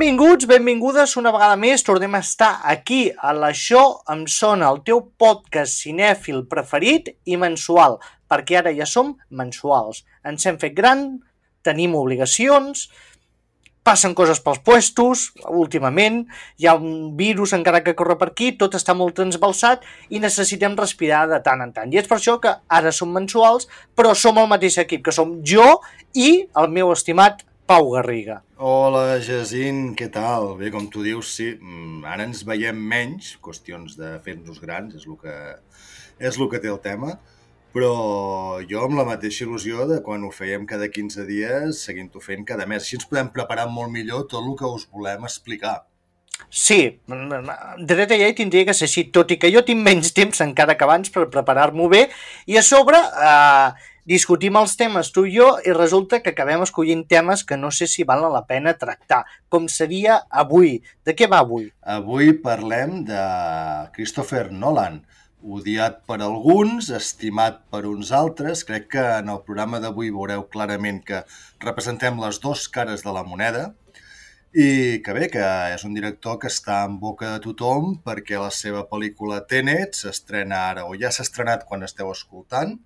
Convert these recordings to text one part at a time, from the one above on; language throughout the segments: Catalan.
Benvinguts, benvingudes una vegada més. Tornem a estar aquí a l'Això em sona, el teu podcast cinèfil preferit i mensual, perquè ara ja som mensuals. Ens hem fet gran, tenim obligacions, passen coses pels puestos, últimament, hi ha un virus encara que corre per aquí, tot està molt transbalsat i necessitem respirar de tant en tant. I és per això que ara som mensuals, però som el mateix equip, que som jo i el meu estimat Pau Garriga. Hola, Jacint, què tal? Bé, com tu dius, sí, mm, ara ens veiem menys, qüestions de fer-nos grans, és el que, és el que té el tema, però jo amb la mateixa il·lusió de quan ho fèiem cada 15 dies, seguint-ho fent cada mes. Així ens podem preparar molt millor tot el que us volem explicar. Sí, dreta ja hi tindria que ser així, tot i que jo tinc menys temps encara que abans per preparar-m'ho bé, i a sobre eh, discutim els temes tu i jo i resulta que acabem escollint temes que no sé si valen la pena tractar, com seria avui. De què va avui? Avui parlem de Christopher Nolan, odiat per alguns, estimat per uns altres. Crec que en el programa d'avui veureu clarament que representem les dues cares de la moneda i que bé, que és un director que està en boca de tothom perquè la seva pel·lícula Tenet s'estrena ara o ja s'ha estrenat quan esteu escoltant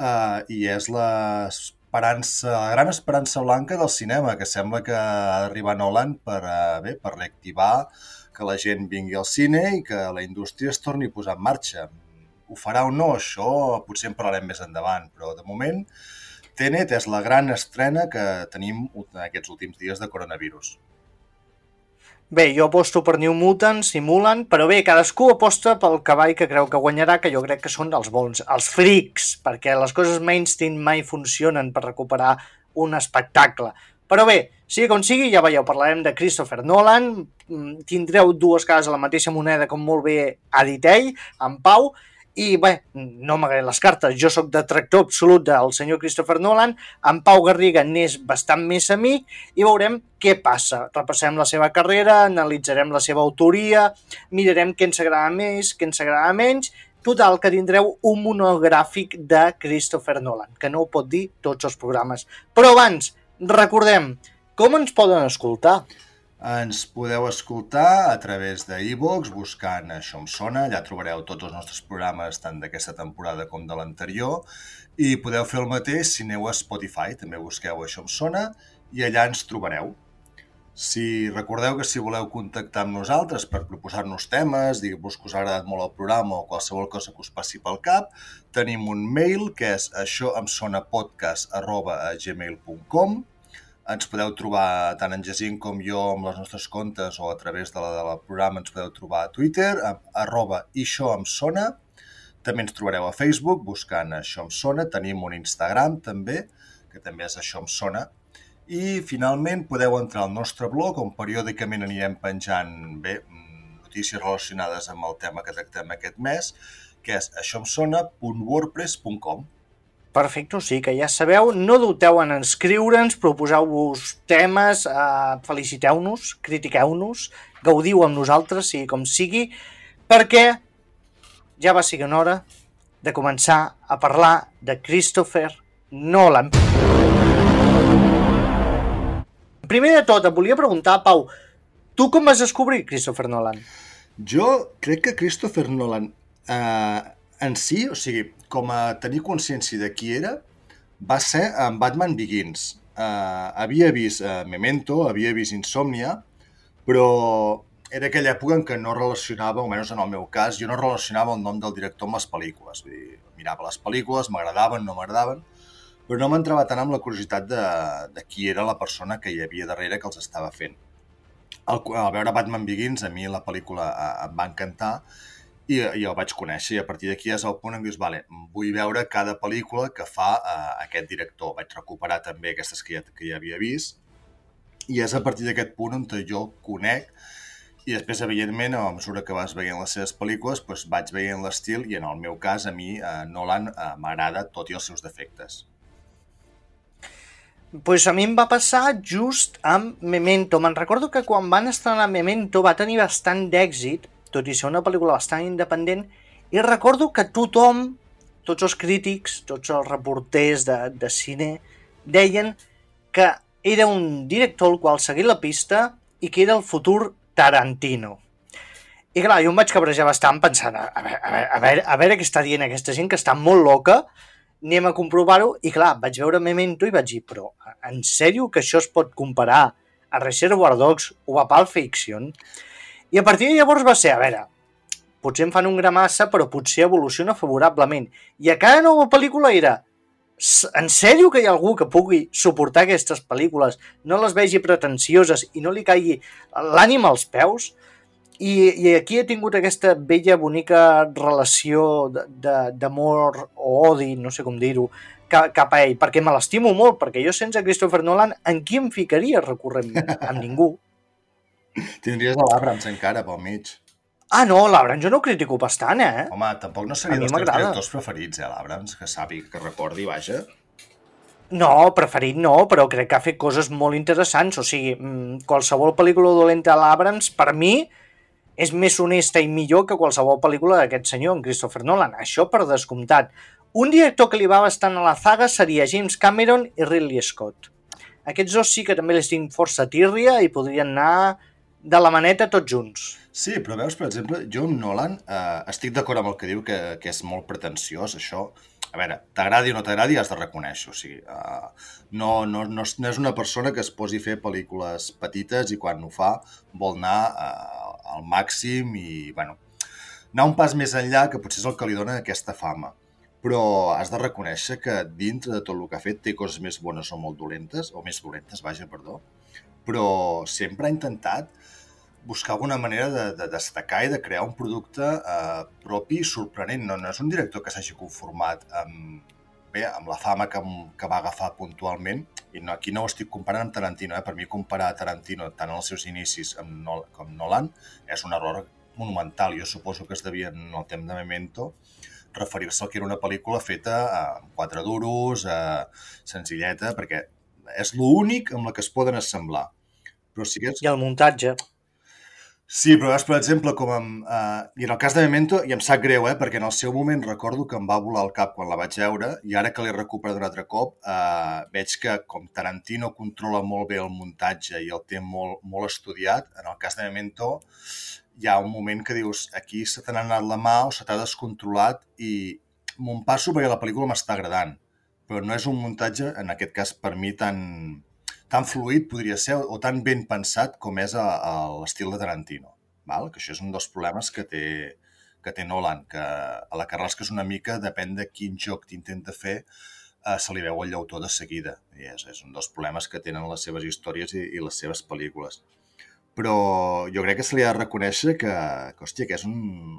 uh, i és l'esperança, la gran esperança blanca del cinema, que sembla que ha d'arribar Nolan per, uh, bé, per reactivar que la gent vingui al cine i que la indústria es torni a posar en marxa. Ho farà o no, això potser en parlarem més endavant, però de moment Tenet és la gran estrena que tenim en aquests últims dies de coronavirus. Bé, jo aposto per New Mutants i Mulan, però bé, cadascú aposta pel cavall que creu que guanyarà, que jo crec que són els bons, els freaks, perquè les coses mainstream mai funcionen per recuperar un espectacle. Però bé, sigui com sigui, ja veieu, parlarem de Christopher Nolan, mm, tindreu dues cases a la mateixa moneda, com molt bé ha dit ell, en Pau, i bé, no m'agraden les cartes, jo sóc detractor absolut del senyor Christopher Nolan, en Pau Garriga n'és bastant més amic i veurem què passa. Repassem la seva carrera, analitzarem la seva autoria, mirarem què ens agrada més, què ens agrada menys, total, que tindreu un monogràfic de Christopher Nolan, que no ho pot dir tots els programes. Però abans, recordem, com ens poden escoltar? Ens podeu escoltar a través de e buscant Això em sona, allà trobareu tots els nostres programes tant d'aquesta temporada com de l'anterior. I podeu fer el mateix si aneu a Spotify, també busqueu Això em sona i allà ens trobareu. Si recordeu que si voleu contactar amb nosaltres per proposar-nos temes, dir-vos que us ha agradat molt el programa o qualsevol cosa que us passi pel cap, tenim un mail que és gmail.com ens podeu trobar tant en Jacint com jo amb les nostres comptes o a través de la del programa ens podeu trobar a Twitter, amb arroba això em sona. També ens trobareu a Facebook buscant això em sona. Tenim un Instagram també, que també és això em sona. I finalment podeu entrar al nostre blog on periòdicament anirem penjant bé, notícies relacionades amb el tema que tractem aquest mes, que és aixòemsona.wordpress.com. Perfecte, sí que ja sabeu, no dubteu en inscriure'ns, proposeu-vos temes, eh, feliciteu-nos, critiqueu-nos, gaudiu amb nosaltres, sigui com sigui, perquè ja va siguent hora de començar a parlar de Christopher Nolan. Primer de tot, et volia preguntar, Pau, tu com vas descobrir Christopher Nolan? Jo crec que Christopher Nolan eh, en si, o sigui, com a tenir consciència de qui era, va ser en Batman Begins. Uh, havia vist uh, Memento, havia vist Insomnia, però era aquella època en què no relacionava, almenys en el meu cas, jo no relacionava el nom del director amb les pel·lícules. Vull dir, mirava les pel·lícules, m'agradaven, no m'agradaven, però no m'entrava tant amb la curiositat de, de qui era la persona que hi havia darrere que els estava fent. Al, veure Batman Begins, a mi la pel·lícula uh, em va encantar i, i el vaig conèixer i a partir d'aquí és el punt què dius, vale, vull veure cada pel·lícula que fa uh, aquest director. Vaig recuperar també aquestes que ja, que ja havia vist i és a partir d'aquest punt on jo conec i després, evidentment, a mesura que vas veient les seves pel·lícules, doncs vaig veient l'estil i en el meu cas, a mi, eh, Nolan eh, m'agrada tot i els seus defectes. pues a mi em va passar just amb Memento. Me'n recordo que quan van estrenar Memento va tenir bastant d'èxit tot i ser una pel·lícula bastant independent, i recordo que tothom, tots els crítics, tots els reporters de, de cine, deien que era un director al qual seguir la pista i que era el futur Tarantino. I clar, jo em vaig cabrejar bastant pensant a, veure, a, veure, a, veure, a veure què està dient aquesta gent que està molt loca, anem a comprovar-ho, i clar, vaig veure Memento i vaig dir, però en sèrio que això es pot comparar a Reservoir Dogs o a Pulp Fiction? I a partir de llavors va ser, a veure, potser em fan un gra massa, però potser evoluciona favorablement. I a cada nova pel·lícula era, en sèrio que hi ha algú que pugui suportar aquestes pel·lícules, no les vegi pretensioses i no li caigui l'ànima als peus? I, I aquí he tingut aquesta bella, bonica relació d'amor o odi, no sé com dir-ho, cap a ell, perquè me l'estimo molt, perquè jo sense Christopher Nolan, en qui em ficaria recorrentment? Amb ningú. Tindries l'Abrams encara pel mig. Ah, no, l'Abrams jo no ho critico bastant, eh? Home, tampoc no seria dels teus directors preferits, eh, l'Abrams, que sapi, que recordi, vaja. No, preferit no, però crec que ha fet coses molt interessants. O sigui, mm, qualsevol pel·lícula dolenta a l'Abrams, per mi, és més honesta i millor que qualsevol pel·lícula d'aquest senyor, en Christopher Nolan. Això per descomptat. Un director que li va bastant a la zaga seria James Cameron i Ridley Scott. Aquests dos sí que també les tinc força tírria i podrien anar de la maneta tots junts. Sí, però veus, per exemple, jo amb Nolan eh, estic d'acord amb el que diu, que, que és molt pretensiós, això. A veure, t'agradi o no t'agradi, has de reconèixer. O sigui, uh, no, no, no, no és una persona que es posi a fer pel·lícules petites i quan ho fa vol anar uh, al màxim i, bueno, anar un pas més enllà que potser és el que li dona aquesta fama. Però has de reconèixer que dintre de tot el que ha fet té coses més bones o molt dolentes, o més dolentes, vaja, perdó, però sempre ha intentat buscar alguna manera de, de destacar i de crear un producte eh, propi sorprenent. No, no és un director que s'hagi conformat amb, bé, amb la fama que, que va agafar puntualment, i no, aquí no ho estic comparant amb Tarantino, eh? per mi comparar Tarantino tant els seus inicis amb Nol com Nolan és un error monumental. Jo suposo que es devia, en el temps de Memento, referir-se al que era una pel·lícula feta amb quatre duros, eh, senzilleta, perquè és l'únic amb la que es poden assemblar. Però que és... I el muntatge. Sí, però veus, per exemple, com amb... Uh, I en el cas de Memento, i em sap greu, eh, perquè en el seu moment recordo que em va volar el cap quan la vaig veure, i ara que l'he recuperat un altre cop, uh, veig que com Tarantino controla molt bé el muntatge i el té molt, molt estudiat, en el cas de Memento hi ha un moment que dius aquí se t'ha anat la mà o se t'ha descontrolat i m'ho passo perquè la pel·lícula m'està agradant, però no és un muntatge, en aquest cas, per mi, tan, tan fluid podria ser o tan ben pensat com és l'estil de Tarantino. Val? Que això és un dels problemes que té, que té Nolan, que a la que rasques una mica, depèn de quin joc t'intenta fer, eh, se li veu el llautó de seguida. I és, és un dels problemes que tenen les seves històries i, i les seves pel·lícules. Però jo crec que se li ha de reconèixer que, que, hòstia, que és un,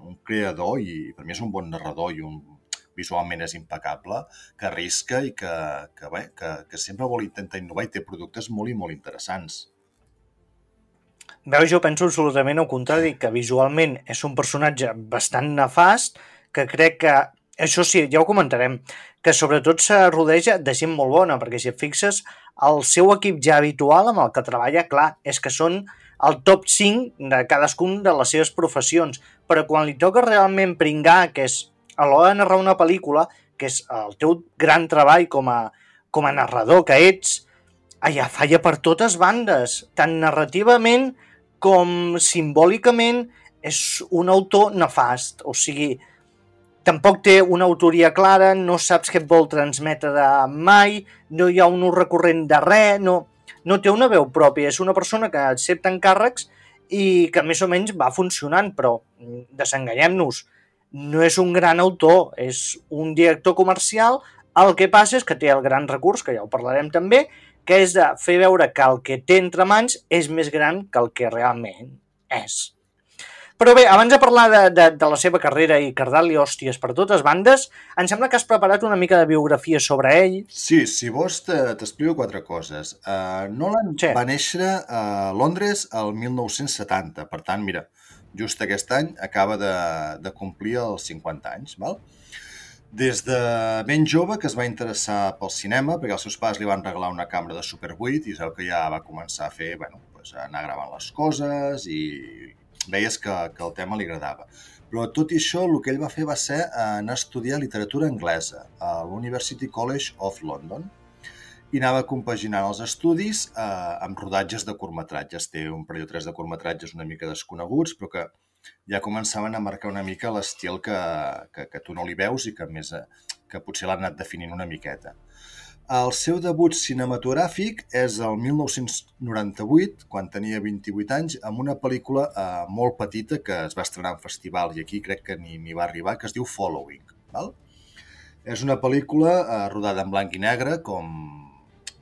un creador i per mi és un bon narrador i un visualment és impecable, que arrisca i que, que, bé, que, que sempre vol intentar innovar i té productes molt i molt interessants. Veus, jo penso absolutament al contrari, que visualment és un personatge bastant nefast, que crec que, això sí, ja ho comentarem, que sobretot se rodeja de gent molt bona, perquè si et fixes, el seu equip ja habitual amb el que treballa, clar, és que són el top 5 de cadascun de les seves professions, però quan li toca realment pringar, que és a l'hora de narrar una pel·lícula, que és el teu gran treball com a, com a narrador que ets, allà falla per totes bandes, tant narrativament com simbòlicament és un autor nefast, o sigui, tampoc té una autoria clara, no saps què et vol transmetre mai, no hi ha un recurrent de res, no, no té una veu pròpia, és una persona que accepta encàrrecs i que més o menys va funcionant, però desenganyem-nos, no és un gran autor, és un director comercial, el que passa és que té el gran recurs, que ja ho parlarem també, que és de fer veure que el que té entre mans és més gran que el que realment és. Però bé, abans de parlar de, de, de la seva carrera i cardar-li hòsties per totes bandes, em sembla que has preparat una mica de biografia sobre ell. Sí, si vols t'explico quatre coses. Uh, Nolan sí. va néixer a Londres el 1970, per tant, mira, just aquest any acaba de, de complir els 50 anys. Val? Des de ben jove que es va interessar pel cinema, perquè els seus pares li van regalar una càmera de Super 8 i és el que ja va començar a fer, bueno, pues, anar gravant les coses i veies que, que el tema li agradava. Però tot i això, el que ell va fer va ser anar a estudiar literatura anglesa a l'University College of London i anava compaginant els estudis eh, amb rodatges de curtmetratges. Té un parell o tres de curtmetratges una mica desconeguts, però que ja començaven a marcar una mica l'estil que, que, que tu no li veus i que, més, eh, que potser l'han anat definint una miqueta. El seu debut cinematogràfic és el 1998, quan tenia 28 anys, amb una pel·lícula eh, molt petita que es va estrenar en festival i aquí crec que ni, ni va arribar, que es diu Following. Val? És una pel·lícula eh, rodada en blanc i negre, com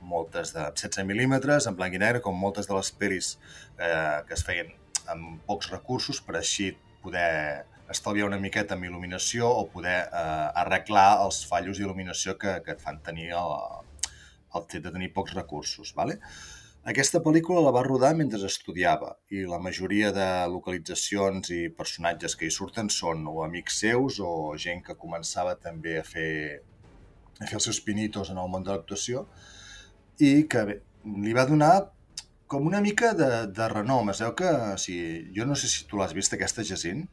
moltes de 16 mil·límetres, en blanc i negre, com moltes de les pel·lis eh, que es feien amb pocs recursos per així poder estalviar una miqueta amb il·luminació o poder eh, arreglar els fallos d'il·luminació que, que et fan tenir el, el fet de tenir pocs recursos. Vale? Aquesta pel·lícula la va rodar mentre estudiava i la majoria de localitzacions i personatges que hi surten són o amics seus o gent que començava també a fer, a fer els seus pinitos en el món de l'actuació i que bé, li va donar com una mica de, de renom. Es veu que, o sigui, jo no sé si tu l'has vist, aquesta, Jacint.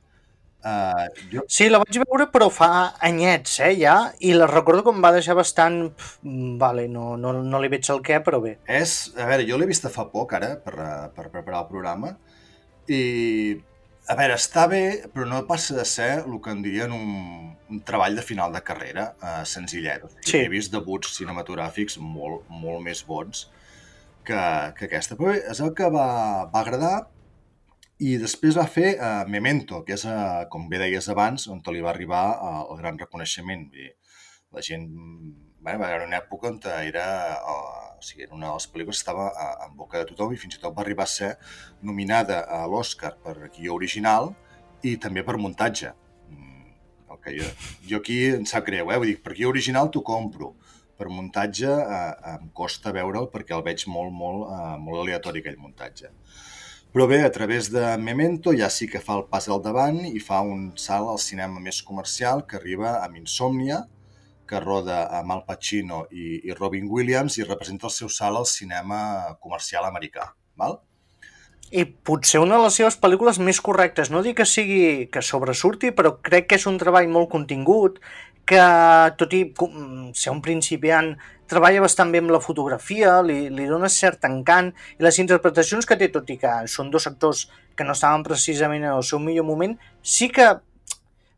Uh, jo... Sí, la vaig veure, però fa anyets, eh, ja, i la recordo com va deixar bastant... Vale, no, no, no li veig el què, però bé. És, a veure, jo l'he vista fa poc, ara, per, per preparar el programa, i, a veure, està bé, però no passa de ser el que en dirien un, un treball de final de carrera, uh, senzillet. O sigui, sí. He vist debuts cinematogràfics molt, molt més bons, que, que aquesta. Però bé, és el que va, va agradar i després va fer uh, Memento, que és, uh, com bé deies abans, on li va arribar uh, el gran reconeixement. Vull dir, la gent bé, va haver una època on era, uh, o sigui, era una de les pel·lícules que estava uh, en boca de tothom i fins i tot va arribar a ser nominada a l'Oscar per guió original i també per muntatge. Mm, el que jo, jo aquí em sap greu, eh? Vull dir, per guió original t'ho compro, per muntatge eh, em costa veure'l perquè el veig molt, molt, eh, molt aleatori aquell muntatge. Però bé, a través de Memento ja sí que fa el pas al davant i fa un salt al cinema més comercial que arriba amb Insomnia, que roda amb Al Pacino i, i Robin Williams i representa el seu salt al cinema comercial americà. Val? I potser una de les seves pel·lícules més correctes. No dic que sigui que sobresurti, però crec que és un treball molt contingut, que tot i ser un principiant treballa bastant bé amb la fotografia, li, li dona cert encant i les interpretacions que té, tot i que són dos actors que no estaven precisament en el seu millor moment, sí que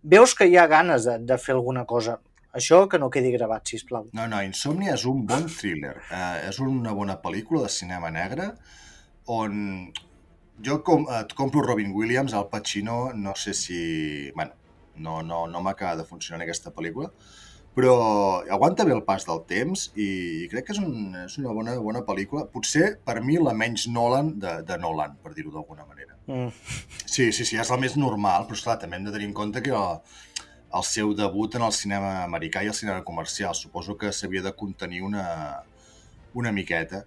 veus que hi ha ganes de, de fer alguna cosa. Això que no quedi gravat, si plau. No, no, Insomnia és un bon thriller. Uh, és una bona pel·lícula de cinema negre on jo com, et compro Robin Williams, Al Pacino, no sé si... Bueno, no, no, no m'acaba de funcionar aquesta pel·lícula, però aguanta bé el pas del temps i crec que és, un, és una bona, bona pel·lícula. Potser, per mi, la menys Nolan de, de Nolan, per dir-ho d'alguna manera. Mm. Sí, sí, sí, és la més normal, però esclar, també hem de tenir en compte que el, el seu debut en el cinema americà i el cinema comercial. Suposo que s'havia de contenir una, una miqueta.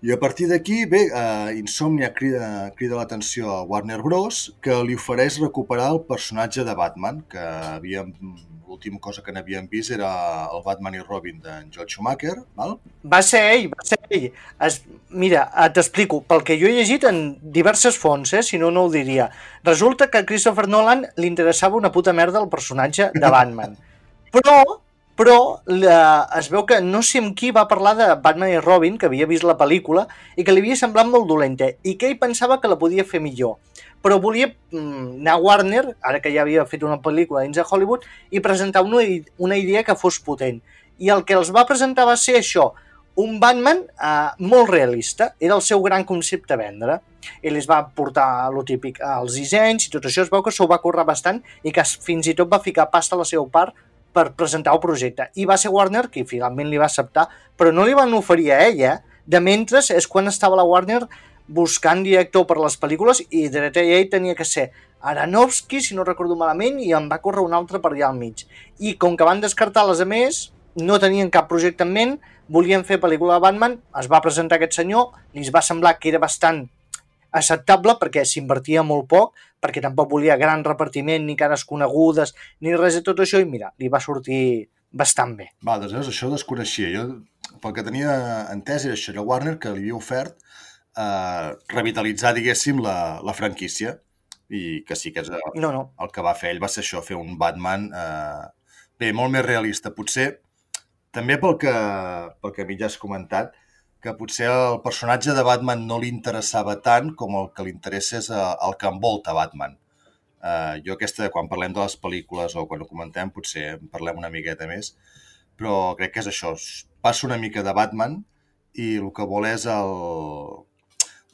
I a partir d'aquí, bé, eh, Insomnia crida, crida l'atenció a Warner Bros., que li ofereix recuperar el personatge de Batman, que havíem l'última cosa que n'havíem vist era el Batman i Robin d'en George Schumacher, val? Va ser ell, va ser ell. Es, mira, t'explico, pel que jo he llegit en diverses fonts, eh, si no, no ho diria. Resulta que a Christopher Nolan li interessava una puta merda el personatge de Batman. Però però la, es veu que no sé amb qui va parlar de Batman i Robin, que havia vist la pel·lícula, i que li havia semblat molt dolenta, i que ell pensava que la podia fer millor. Però volia mm, anar a Warner, ara que ja havia fet una pel·lícula dins de Hollywood, i presentar una, una idea que fos potent. I el que els va presentar va ser això, un Batman eh, molt realista, era el seu gran concepte a vendre. Ell es va portar lo típic als dissenys i tot això es veu que s'ho va currar bastant i que fins i tot va ficar pasta a la seva part per presentar el projecte. I va ser Warner qui finalment li va acceptar, però no li van oferir a ella. De mentre és quan estava la Warner buscant director per les pel·lícules i ell tenia que ser Aronofsky, si no recordo malament, i en va córrer un altre per allà al mig. I com que van descartar les a més, no tenien cap projecte en ment, volien fer pel·lícula de Batman, es va presentar aquest senyor, li va semblar que era bastant acceptable perquè s'invertia molt poc, perquè tampoc volia gran repartiment, ni cares conegudes, ni res de tot això, i mira, li va sortir bastant bé. Va, doncs veus, això desconeixia. Jo, pel que tenia entès, era això, era Warner que li havia ofert eh, revitalitzar, diguéssim, la, la franquícia, i que sí que és el, no, no. el que va fer ell, va ser això, fer un Batman eh, bé, molt més realista. Potser també pel que, pel que a mi ja has comentat, que potser el personatge de Batman no li interessava tant com el que li interessa és eh, el que envolta Batman. Uh, jo aquesta, quan parlem de les pel·lícules o quan ho comentem, potser en parlem una miqueta més, però crec que és això, passa una mica de Batman i el que vol és el,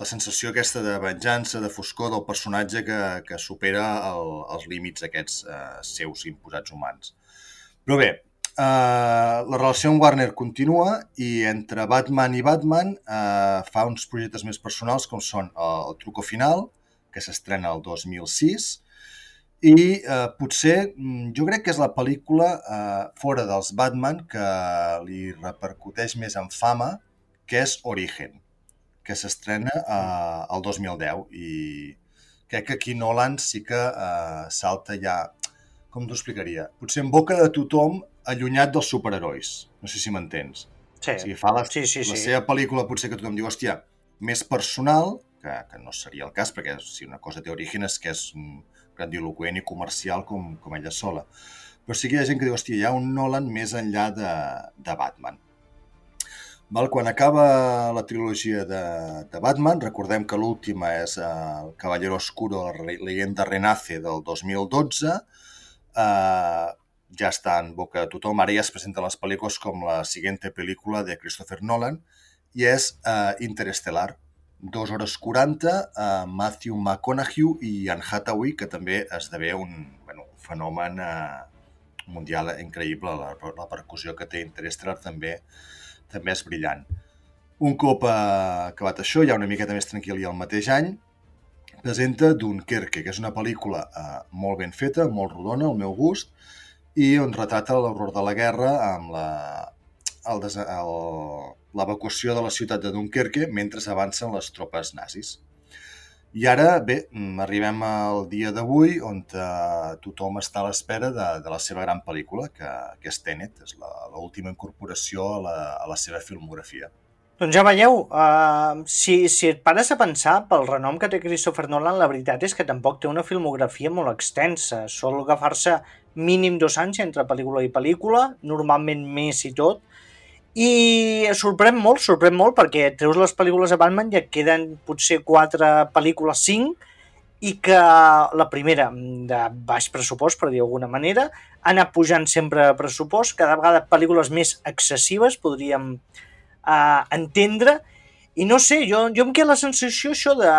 la sensació aquesta de venjança, de foscor del personatge que, que supera el, els límits aquests uh, seus imposats humans. Però bé, Uh, la relació amb Warner continua i entre Batman i Batman uh, fa uns projectes més personals com són uh, el Truco Final, que s'estrena el 2006, i uh, potser mm, jo crec que és la pel·lícula uh, fora dels Batman que li repercuteix més en fama, que és Origen, que s'estrena uh, el 2010 i crec que aquí Nolan sí que uh, salta ja, com t'ho explicaria, potser en boca de tothom allunyat dels superherois. No sé si m'entens. Sí. O sigui, fa la, sí, sí, la sí. seva pel·lícula potser que tothom diu, hòstia, més personal, que, que no seria el cas, perquè si una cosa té origen és que és grandiloquent i comercial com, com ella sola. Però sí que hi ha gent que diu, hòstia, hi ha un Nolan més enllà de, de Batman. Val? Quan acaba la trilogia de, de Batman, recordem que l'última és uh, El Cavallero Oscuro, la leyenda renace del 2012, eh, ja està en boca de tothom. Ara ja es presenten les pel·lícules com la següent pel·lícula de Christopher Nolan i és uh, Interestelar. 2 hores 40, uh, Matthew McConaughey i Anne Hathaway, que també esdevé un, bueno, un fenomen uh, mundial increïble. La, la percussió que té Interestelar també també és brillant. Un cop uh, acabat això, ja una miqueta més tranquil i el mateix any, presenta Dunkerque, que és una pel·lícula uh, molt ben feta, molt rodona, al meu gust, i on retrata l'horror de la guerra amb la, l'evacuació de la ciutat de Dunkerque mentre avancen les tropes nazis. I ara, bé, arribem al dia d'avui on eh, tothom està a l'espera de, de la seva gran pel·lícula, que, que és Tenet, és l'última incorporació a la, a la seva filmografia. Doncs ja veieu, uh, si, si et pares a pensar pel renom que té Christopher Nolan, la veritat és que tampoc té una filmografia molt extensa. Sol agafar-se mínim dos anys entre pel·lícula i pel·lícula, normalment més i tot, i sorprèn molt, sorprèn molt, perquè treus les pel·lícules de Batman i et queden potser quatre pel·lícules, cinc, i que la primera, de baix pressupost, per dir alguna manera, ha anat pujant sempre pressupost, cada vegada pel·lícules més excessives, podríem eh, entendre, i no sé, jo, jo em queda la sensació això de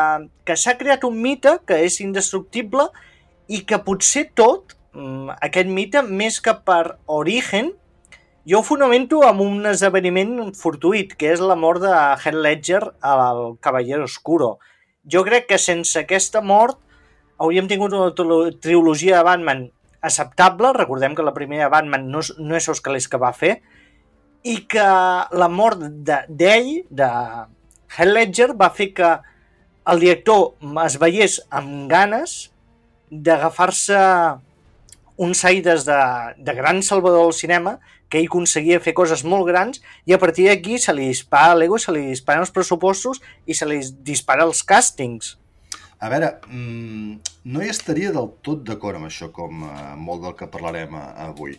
que s'ha creat un mite que és indestructible i que potser tot, mm, aquest mite, més que per origen, jo ho fonamento amb un esdeveniment fortuït, que és la mort de Heath Ledger al Cavallero Oscuro. Jo crec que sense aquesta mort hauríem tingut una trilogia de Batman acceptable, recordem que la primera Batman no no és els calés que va fer, i que la mort d'ell, de, de Heath Ledger, va fer que el director es veiés amb ganes d'agafar-se uns aires de, de gran salvador del cinema que ell conseguia fer coses molt grans i a partir d'aquí se li dispara l'ego, se li disparen els pressupostos i se li dispara els càstings. A veure, mmm, no hi estaria del tot d'acord amb això, com uh, molt del que parlarem uh, avui.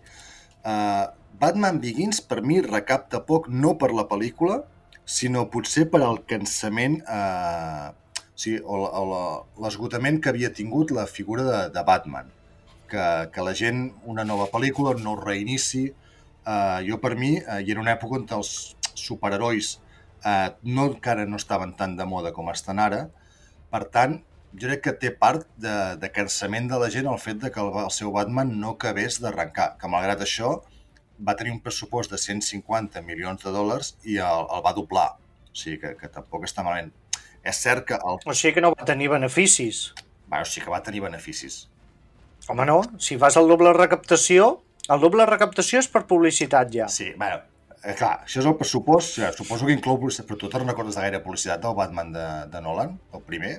Uh, Batman Begins, per mi, recapta poc no per la pel·lícula, sinó potser per al cansament eh, sigui, o, l'esgotament que havia tingut la figura de, de Batman. Que, que la gent, una nova pel·lícula, no reinici, Uh, jo, per mi, uh, hi era una època on els superherois uh, no, encara no estaven tan de moda com estan ara. Per tant, jo crec que té part de, de cansament de la gent el fet de que el, el seu Batman no acabés d'arrencar, que malgrat això va tenir un pressupost de 150 milions de dòlars i el, el va doblar. O sigui que, que tampoc està malament. És cert que... El... O sigui que no va tenir beneficis. Bueno, sí que va tenir beneficis. Home, no. Si fas el doble recaptació, el doble recaptació és per publicitat, ja. Sí, bueno, eh, clar, això és el pressupost, ja, suposo que inclou publicitat, però tu te'n recordes de gaire publicitat del Batman de, de Nolan, el primer?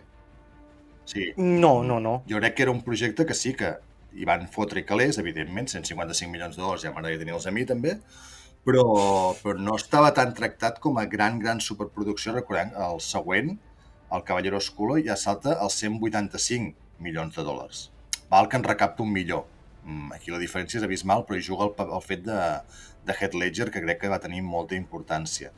Sí. No, no, no. Jo crec que era un projecte que sí que hi van fotre calés, evidentment, 155 milions de dòlars, ja m'agradaria tenir-los a mi també, però, però no estava tan tractat com a gran, gran superproducció. Recordem, el següent, el Cavallero Oscuro, ja salta als 185 milions de dòlars. Val que en recapta un millor Mm, aquí la diferència és abismal, però hi juga el, el fet de, de Heath Ledger, que crec que va tenir molta importància.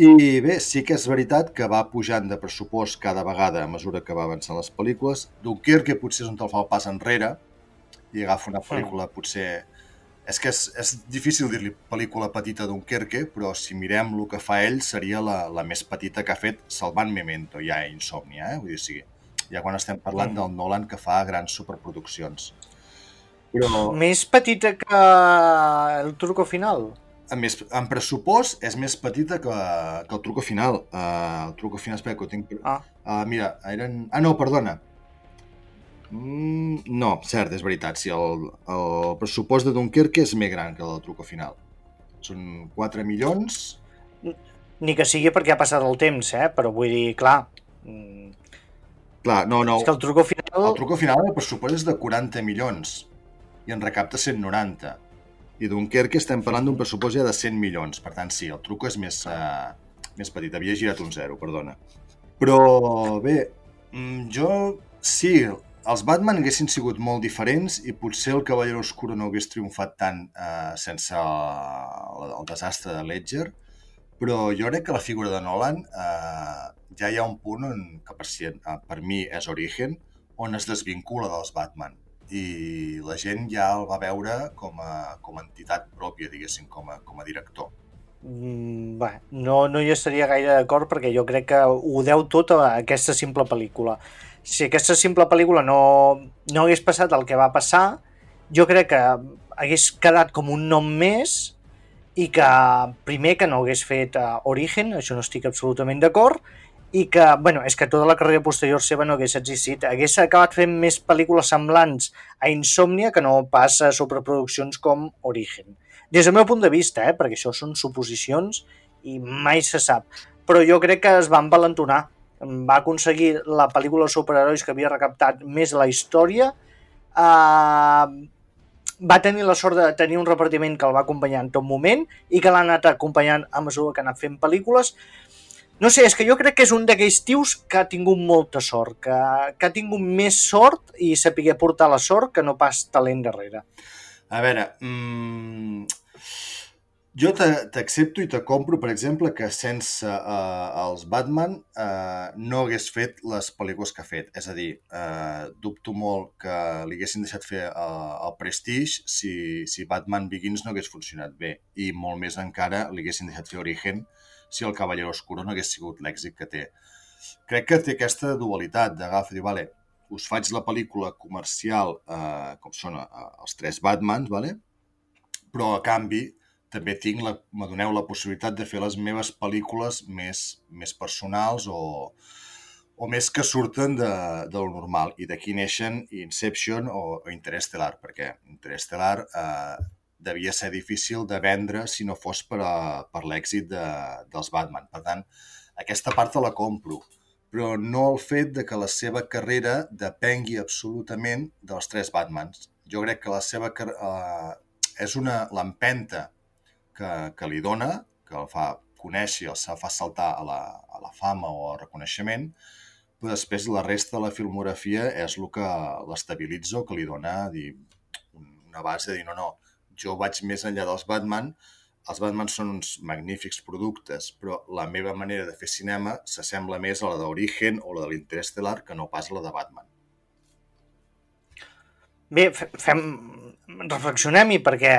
I bé, sí que és veritat que va pujant de pressupost cada vegada a mesura que va avançant les pel·lícules. Dunkerque potser és on te'l fa el pas enrere i agafa una pel·lícula potser... És que és, és difícil dir-li pel·lícula petita Dunkerque, però si mirem el que fa ell seria la, la més petita que ha fet salvant Memento, ja Insòmnia, eh? Vull dir, sí, ja quan estem parlant del Nolan que fa grans superproduccions. Però... Més petita que el truco final? en, més, en pressupost és més petita que, que el truco final. Uh, el truco final, espera, que ho tinc... Ah. Uh, mira, eren... Ah, no, perdona. Mm, no, cert, és veritat. Sí, el, el pressupost de Dunkerque és més gran que el del truco final. Són 4 milions... Ni que sigui perquè ha passat el temps, eh? Però vull dir, clar... Mm... Clar, no, no. És que el truco final... El truco final el pressupost és de 40 milions i en recapta 190 i Dunkerque estem parlant d'un pressupost ja de 100 milions. Per tant, sí, el truco és més, uh, més petit. Havia girat un zero, perdona. Però, bé, mm, jo... Sí, els Batman haguessin sigut molt diferents i potser el Cavaller Oscuro no hagués triomfat tant uh, sense el, el desastre de Ledger, però jo crec que la figura de Nolan uh, ja hi ha un punt on, que per, si, uh, per mi és origen, on es desvincula dels Batman i la gent ja el va veure com a, com a entitat pròpia, diguéssim, com a, com a director. Mm, bé, no, no hi estaria gaire d'acord perquè jo crec que ho deu tot a aquesta simple pel·lícula. Si aquesta simple pel·lícula no, no hagués passat el que va passar, jo crec que hagués quedat com un nom més i que primer que no hagués fet uh, Origen, això no estic absolutament d'acord, i que, bueno, és que tota la carrera posterior seva no hagués existit. Hagués acabat fent més pel·lícules semblants a Insòmnia que no passa a sobreproduccions com Origen. Des del meu punt de vista, eh, perquè això són suposicions i mai se sap. Però jo crec que es va envalentonar. Va aconseguir la pel·lícula de superherois que havia recaptat més la història. Eh, va tenir la sort de tenir un repartiment que el va acompanyar en tot moment i que l'ha anat acompanyant a mesura que ha anat fent pel·lícules no sé, és que jo crec que és un d'aquells tios que ha tingut molta sort, que, que ha tingut més sort i sapigué portar la sort que no pas talent darrere. A veure, mmm, jo t'accepto i te compro, per exemple, que sense uh, els Batman uh, no hagués fet les pel·lícules que ha fet. És a dir, uh, dubto molt que li haguessin deixat fer uh, el Prestige si, si Batman Begins no hagués funcionat bé. I molt més encara li haguessin deixat fer Origen, si el Cavallero Oscuro no hagués sigut l'èxit que té. Crec que té aquesta dualitat d'agafar i dir, vale, us faig la pel·lícula comercial eh, com són eh, els tres Batmans, vale? però a canvi també tinc la, me doneu la possibilitat de fer les meves pel·lícules més, més personals o, o més que surten de, de lo normal. I d'aquí neixen Inception o, o Interestelar, perquè Interestelar eh, devia ser difícil de vendre si no fos per, a, per l'èxit de, dels Batman. Per tant, aquesta part la compro, però no el fet de que la seva carrera depengui absolutament dels tres Batmans. Jo crec que la seva uh, és una l'empenta que, que li dona, que el fa conèixer, el fa saltar a la, a la fama o al reconeixement, però després la resta de la filmografia és el que l'estabilitza o que li dona dir, una base de dir no, no, jo vaig més enllà dels Batman, els Batman són uns magnífics productes, però la meva manera de fer cinema s'assembla més a la d'Origen o la de l'Interstellar que no pas la de Batman. Bé, fem... reflexionem-hi perquè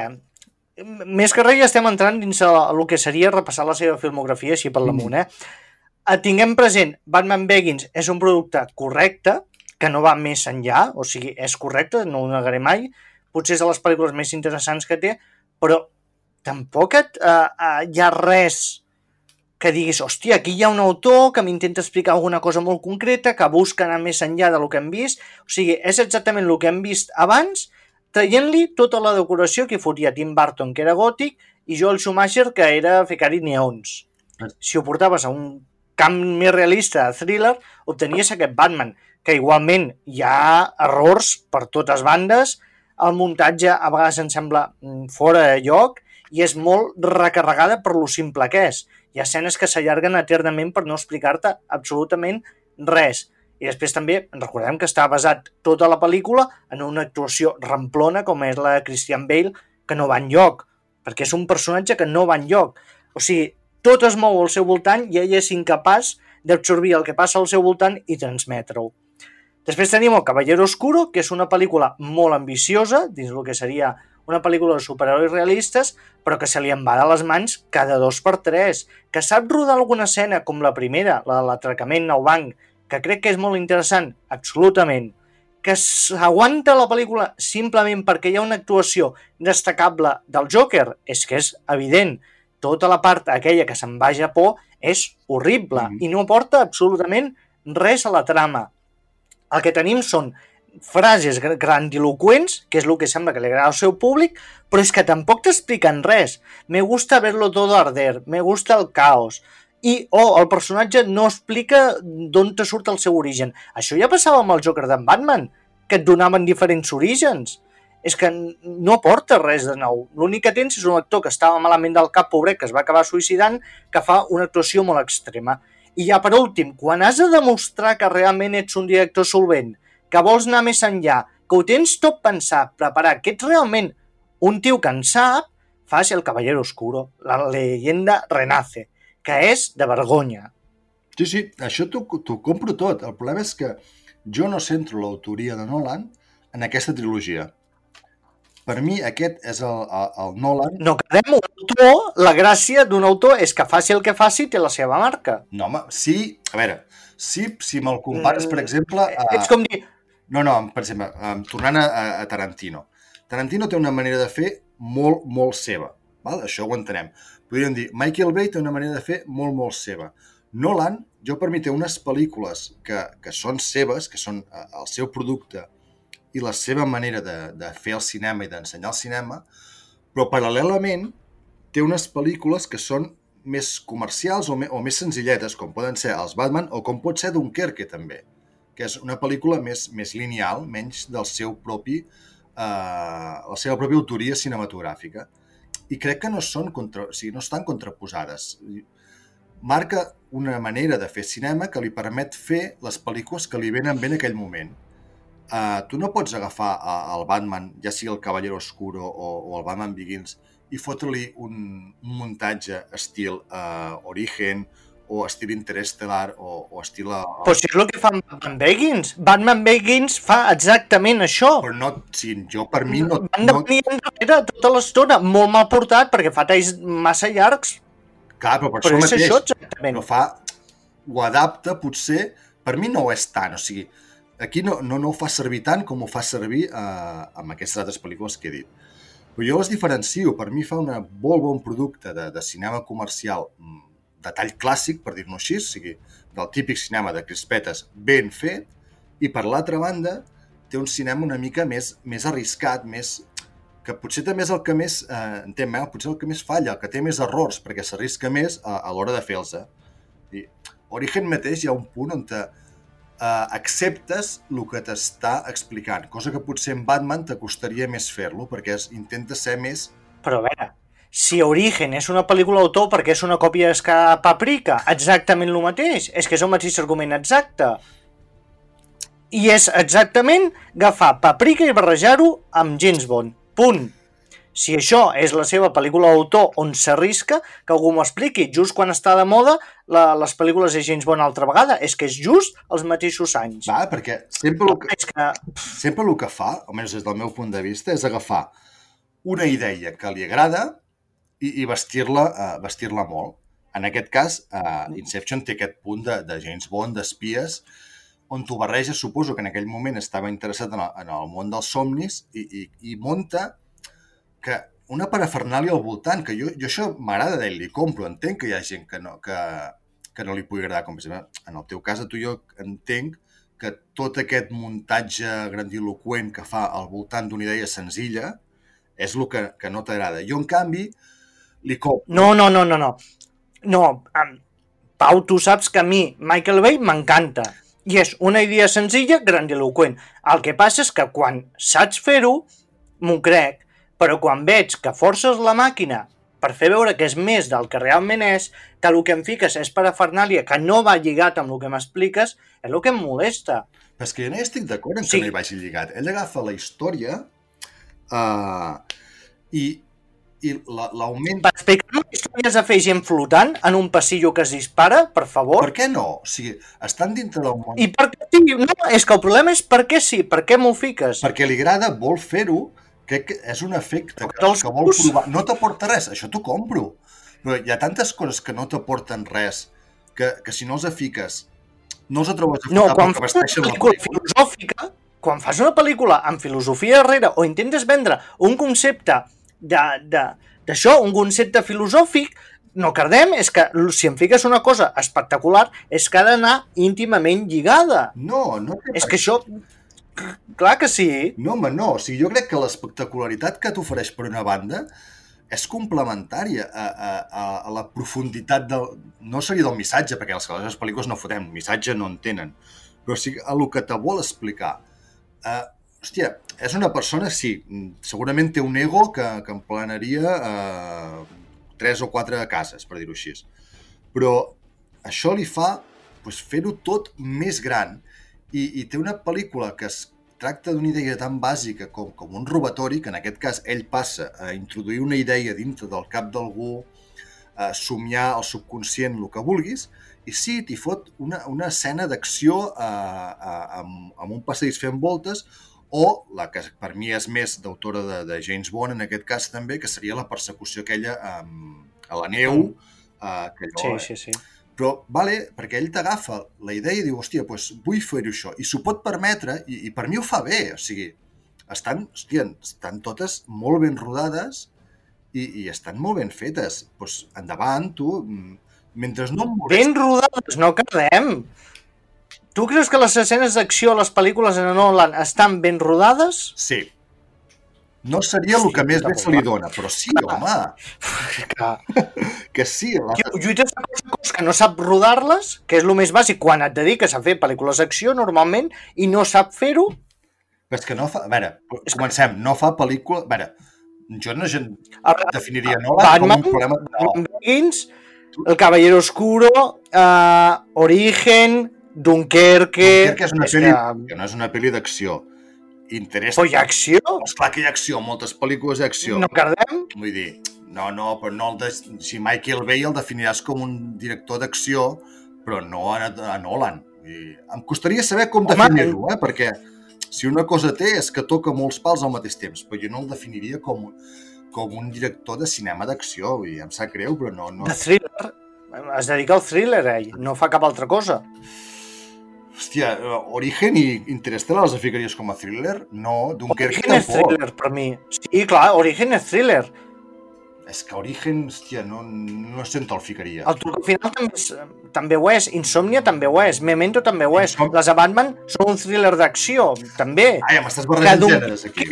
més que res ja estem entrant dins el que seria repassar la seva filmografia així per l'amunt, mm. eh? Tinguem present, Batman Begins és un producte correcte, que no va més enllà, o sigui, és correcte, no ho negaré mai, potser és de les pel·lícules més interessants que té, però tampoc et, uh, uh, hi ha res que diguis, hòstia, aquí hi ha un autor que m'intenta explicar alguna cosa molt concreta, que busca anar més enllà del que hem vist. O sigui, és exactament el que hem vist abans, traient-li tota la decoració que fotia Tim Burton, que era gòtic, i Joel Schumacher, que era ficar-hi neons. Si ho portaves a un camp més realista de thriller, obtenies aquest Batman, que igualment hi ha errors per totes bandes, el muntatge a vegades em sembla mm, fora de lloc i és molt recarregada per lo simple que és. Hi ha escenes que s'allarguen eternament per no explicar-te absolutament res. I després també recordem que està basat tota la pel·lícula en una actuació ramplona com és la de Christian Bale, que no va enlloc, perquè és un personatge que no va enlloc. O sigui, tot es mou al seu voltant i ell és incapaç d'absorbir el que passa al seu voltant i transmetre-ho. Després tenim El Caballero Oscuro, que és una pel·lícula molt ambiciosa, dins el que seria una pel·lícula de superherois realistes, però que se li en va de les mans cada dos per tres, que sap rodar alguna escena com la primera, la de l'atracament al banc, que crec que és molt interessant, absolutament, que s'aguanta la pel·lícula simplement perquè hi ha una actuació destacable del Joker, és que és evident. Tota la part aquella que se'n va a Japó és horrible mm -hmm. i no aporta absolutament res a la trama. El que tenim són frases grandiloquents, que és el que sembla que li agrada al seu públic, però és que tampoc t'expliquen res. Me gusta verlo todo arder, me gusta el caos, i, oh, el personatge no explica d'on te surt el seu origen. Això ja passava amb el Joker d'en Batman, que et donaven diferents orígens. És que no aporta res de nou. L'únic que tens és un actor que estava malament del cap, pobret, que es va acabar suïcidant, que fa una actuació molt extrema. I ja per últim, quan has de demostrar que realment ets un director solvent, que vols anar més enllà, que ho tens tot pensat, preparat, que ets realment un tio que en sap, fas el Caballero Oscuro, la leyenda renace, que és de vergonya. Sí, sí, això t'ho compro tot. El problema és que jo no centro l'autoria de Nolan en aquesta trilogia. Per mi aquest és el, el, el Nolan... No quedem un autor, la gràcia d'un autor és que faci el que faci té la seva marca. No, home, sí, a veure, sí, si me'l compares, per mm, exemple... A... Ets com dir, no, no, per exemple, um, tornant a, a Tarantino. Tarantino té una manera de fer molt, molt seva. Val? Això ho entenem. Podríem dir, Michael Bay té una manera de fer molt, molt seva. Nolan, jo per mi té unes pel·lícules que, que són seves, que són uh, el seu producte i la seva manera de, de fer el cinema i d'ensenyar el cinema, però paral·lelament té unes pel·lícules que són més comercials o, me, o més senzilletes, com poden ser els Batman o com pot ser Dunkerque també que és una pel·lícula més, més lineal, menys del seu propi, eh, la seva pròpia autoria cinematogràfica. I crec que no, són contra, o sigui, no estan contraposades. Marca una manera de fer cinema que li permet fer les pel·lícules que li venen bé en aquell moment. Uh, tu no pots agafar uh, el Batman, ja sigui el Cavallero Oscuro o, o el Batman Begins, i fotre-li un, un muntatge estil uh, Origen o estil Interestelar o, o estil... Però si és el que fa Batman Begins. Batman Begins fa exactament això. Però no, si jo per mi no... Van de venir no... enrere tota l'estona, molt mal portat, perquè fa talls massa llargs. Clar, però per però això mateix... Això exactament. Però fa... Ho adapta, potser... Per mi no ho és tant, o sigui, aquí no, no, no ho fa servir tant com ho fa servir eh, amb aquestes altres pel·lícules que he dit. Però jo les diferencio, per mi fa un molt bon producte de, de cinema comercial mm, de tall clàssic, per dir-ho així, o sigui, del típic cinema de crispetes ben fet, i per l'altra banda té un cinema una mica més, més arriscat, més, que potser també és el que més, eh, entenc, eh, potser el que més falla, el que té més errors, perquè s'arrisca més a, a l'hora de fer-los. I Origen mateix hi ha un punt on te, eh, acceptes el que t'està explicant, cosa que potser en Batman t'acostaria més fer-lo, perquè es, intenta ser més... Però a veure, si Origen és una pel·lícula d'autor perquè és una còpia d'Esca Paprika, exactament el mateix. És que és el mateix argument exacte. I és exactament agafar Paprika i barrejar-ho amb James Bond. Punt. Si això és la seva pel·lícula d'autor on s'arrisca, que algú m'ho expliqui. Just quan està de moda la, les pel·lícules de James Bond altra vegada. És que és just els mateixos anys. Va, perquè sempre el que, que... sempre el que fa, almenys des del meu punt de vista, és agafar una idea que li agrada i, i vestir-la uh, vestir-la molt. En aquest cas, uh, Inception té aquest punt de, de James Bond, d'espies, on tu barreges, suposo que en aquell moment estava interessat en el, en el món dels somnis i, i, i monta que una parafernàlia al voltant, que jo, jo això m'agrada d'ell, li compro, entenc que hi ha gent que no, que, que no li pugui agradar, com per exemple, en el teu cas, a tu jo entenc que tot aquest muntatge grandiloquent que fa al voltant d'una idea senzilla és el que, que no t'agrada. Jo, en canvi, li cop. No, no, no, no, no. No, um, Pau, tu saps que a mi Michael Bay m'encanta. I és una idea senzilla, grandiloquent. El que passa és que quan saps fer-ho, m'ho crec, però quan veig que forces la màquina per fer veure que és més del que realment és, que el que em fiques és parafernàlia, que no va lligat amb el que m'expliques, és el que em molesta. Però és que jo no hi estic d'acord en que Sí. no hi vagi lligat. Ell agafa la història uh, i, i la- l'augment... Per explicar-me que històries de fer gent flotant en un passillo que es dispara, per favor. Per què no? O sigui, estan dintre del món... I per què sí? No, és que el problema és per què sí, per què m'ho fiques? Perquè li agrada, vol fer-ho, crec que és un efecte que, que vol provar. No t'aporta res, això t'ho compro. Però hi ha tantes coses que no t'aporten res, que, que si no els fiques, no els trobes a No, quan perquè vesteixen la pel·lícula filosòfica, quan fas una pel·lícula amb filosofia darrere o intentes vendre un concepte d'això, un concepte filosòfic, no cardem, és que si em fiques una cosa espectacular és que ha d'anar íntimament lligada. No, no És que això... Clar que sí. No, home, no. O sigui, jo crec que l'espectacularitat que t'ofereix per una banda és complementària a, a, a, a la profunditat del... No seria del missatge, perquè les, les pel·lícules no fotem, missatge no en tenen, però sí a el que te vol explicar. Uh, hòstia, és una persona, sí, segurament té un ego que, que emplanaria uh, tres o quatre cases, per dir-ho així. Però això li fa pues, fer-ho tot més gran i, i té una pel·lícula que es tracta d'una idea tan bàsica com, com un robatori, que en aquest cas ell passa a introduir una idea dintre del cap d'algú, a somiar el subconscient el que vulguis, i sí, t'hi fot una, una escena d'acció eh, eh, amb, amb un passadís fent voltes, o la que per mi és més d'autora de, de James Bond, en aquest cas també, que seria la persecució aquella amb, a la neu, eh, que allò, Sí, sí, sí. però, vale, perquè ell t'agafa la idea i diu, hòstia, doncs vull fer-ho això. I s'ho pot permetre, i, i per mi ho fa bé. O sigui, estan, hòstia, estan totes molt ben rodades i, i estan molt ben fetes. Doncs endavant, tu, mm, mentre no. Ben rodades, no cardem. Tu creus que les escenes d'acció a les pel·lícules en Nolan estan ben rodades? Sí. No seria el Sí, que més bé se li dona, però sí, home, Que, que sí. La... Lluites de cos a cos que no sap rodar-les, que és el més bàsic quan et dediques a fer pel·lícules d'acció normalment i no sap fer-ho, és que no fa... A veure, comencem. No fa pel·lícula... A veure, jo no gen... a veure, definiria Nolan com Batman, un problema... No, Batman Begins, El Caballero Oscuro, uh, Origen, Dunkerque... Dunkerque és una és pel·li... que- no és una pel·li d'acció. Interessa... Però hi ha acció? És clar que hi ha acció, moltes pel·lícules d'acció. No cardem? Vull dir, no, no, però no el de... Si Michael Bay el definiràs com un director d'acció, però no a, a Nolan. Vull dir, em costaria saber com definir-lo, eh? perquè si una cosa té és que toca molts pals al mateix temps, però jo no el definiria com, com un director de cinema d'acció, vull dir, em sap greu, però no... no... De thriller. Es dedica al thriller, ell. No fa cap altra cosa. Hòstia, eh, Origen i Interstellar els ficaries com a thriller? No, Dunkerque Origen és tampoc. thriller per mi. Sí, clar, Origen és thriller. És que Origen, hòstia, no, no sé on te'l ficaria. El truc final també, és, també ho és, Insomnia també ho és, Memento també ho és, Insom- les de Batman són un thriller d'acció, també. Ai, m'estàs barrejant un- gèneres aquí.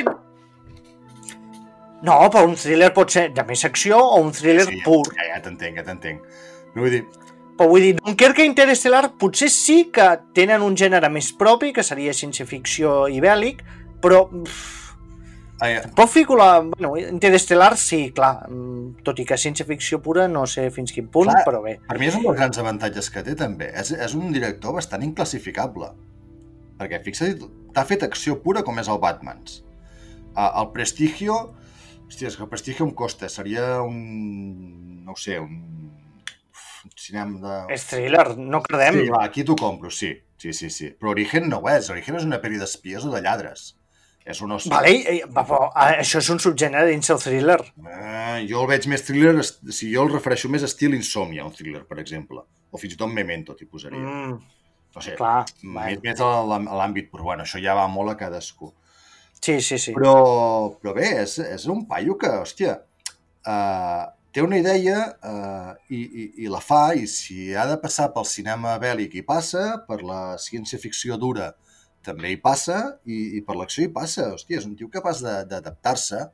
No, però un thriller pot ser de més acció o un thriller Sí, pur. Ja, ja t'entenc, ja t'entenc. Però vull dir, Però vull dir, Dunkerque i Interestelar potser sí que tenen un gènere més propi, que seria ciència-ficció i bèl·lic, però pff, ai, tampoc fico la... Bueno, Interestelar sí, clar, mm, tot i que ciència-ficció pura no sé fins quin punt, Clar. però bé. per mi és un dels grans avantatges que té, també. És, és un director bastant inclassificable. Perquè, fixa't, t'ha fet acció pura com és el Batmans. Uh, el Prestigio... Hòstia, és que el Prestigio em costa. Seria un... no sé, un... un cinema de... És thriller, no credem. Sí, va, aquí t'ho compro, sí. Sí, sí, sí. Però Origen no ho és. Origen és una pel·li d'espies o de lladres. És un... os- Vale, eh, va, però, ah, això és un subgènere dins el thriller. Eh, jo el veig més thriller, si jo el refereixo més a estil Insomnia, un thriller, per exemple. O fins i tot Memento, t'hi posaria. Mm, no sé, clar, més, més a l'àm- a l'àmbit, però bueno, això ja va molt a cadascú. Sí, sí, sí. Però, però bé, és, és un paio que, hòstia, uh, té una idea uh, i, i, i la fa, i si ha de passar pel cinema bèl·lic hi passa, per la ciència-ficció dura també hi passa, i, i per l'acció hi passa. Hòstia, és un tio capaç de- d'adaptar-se.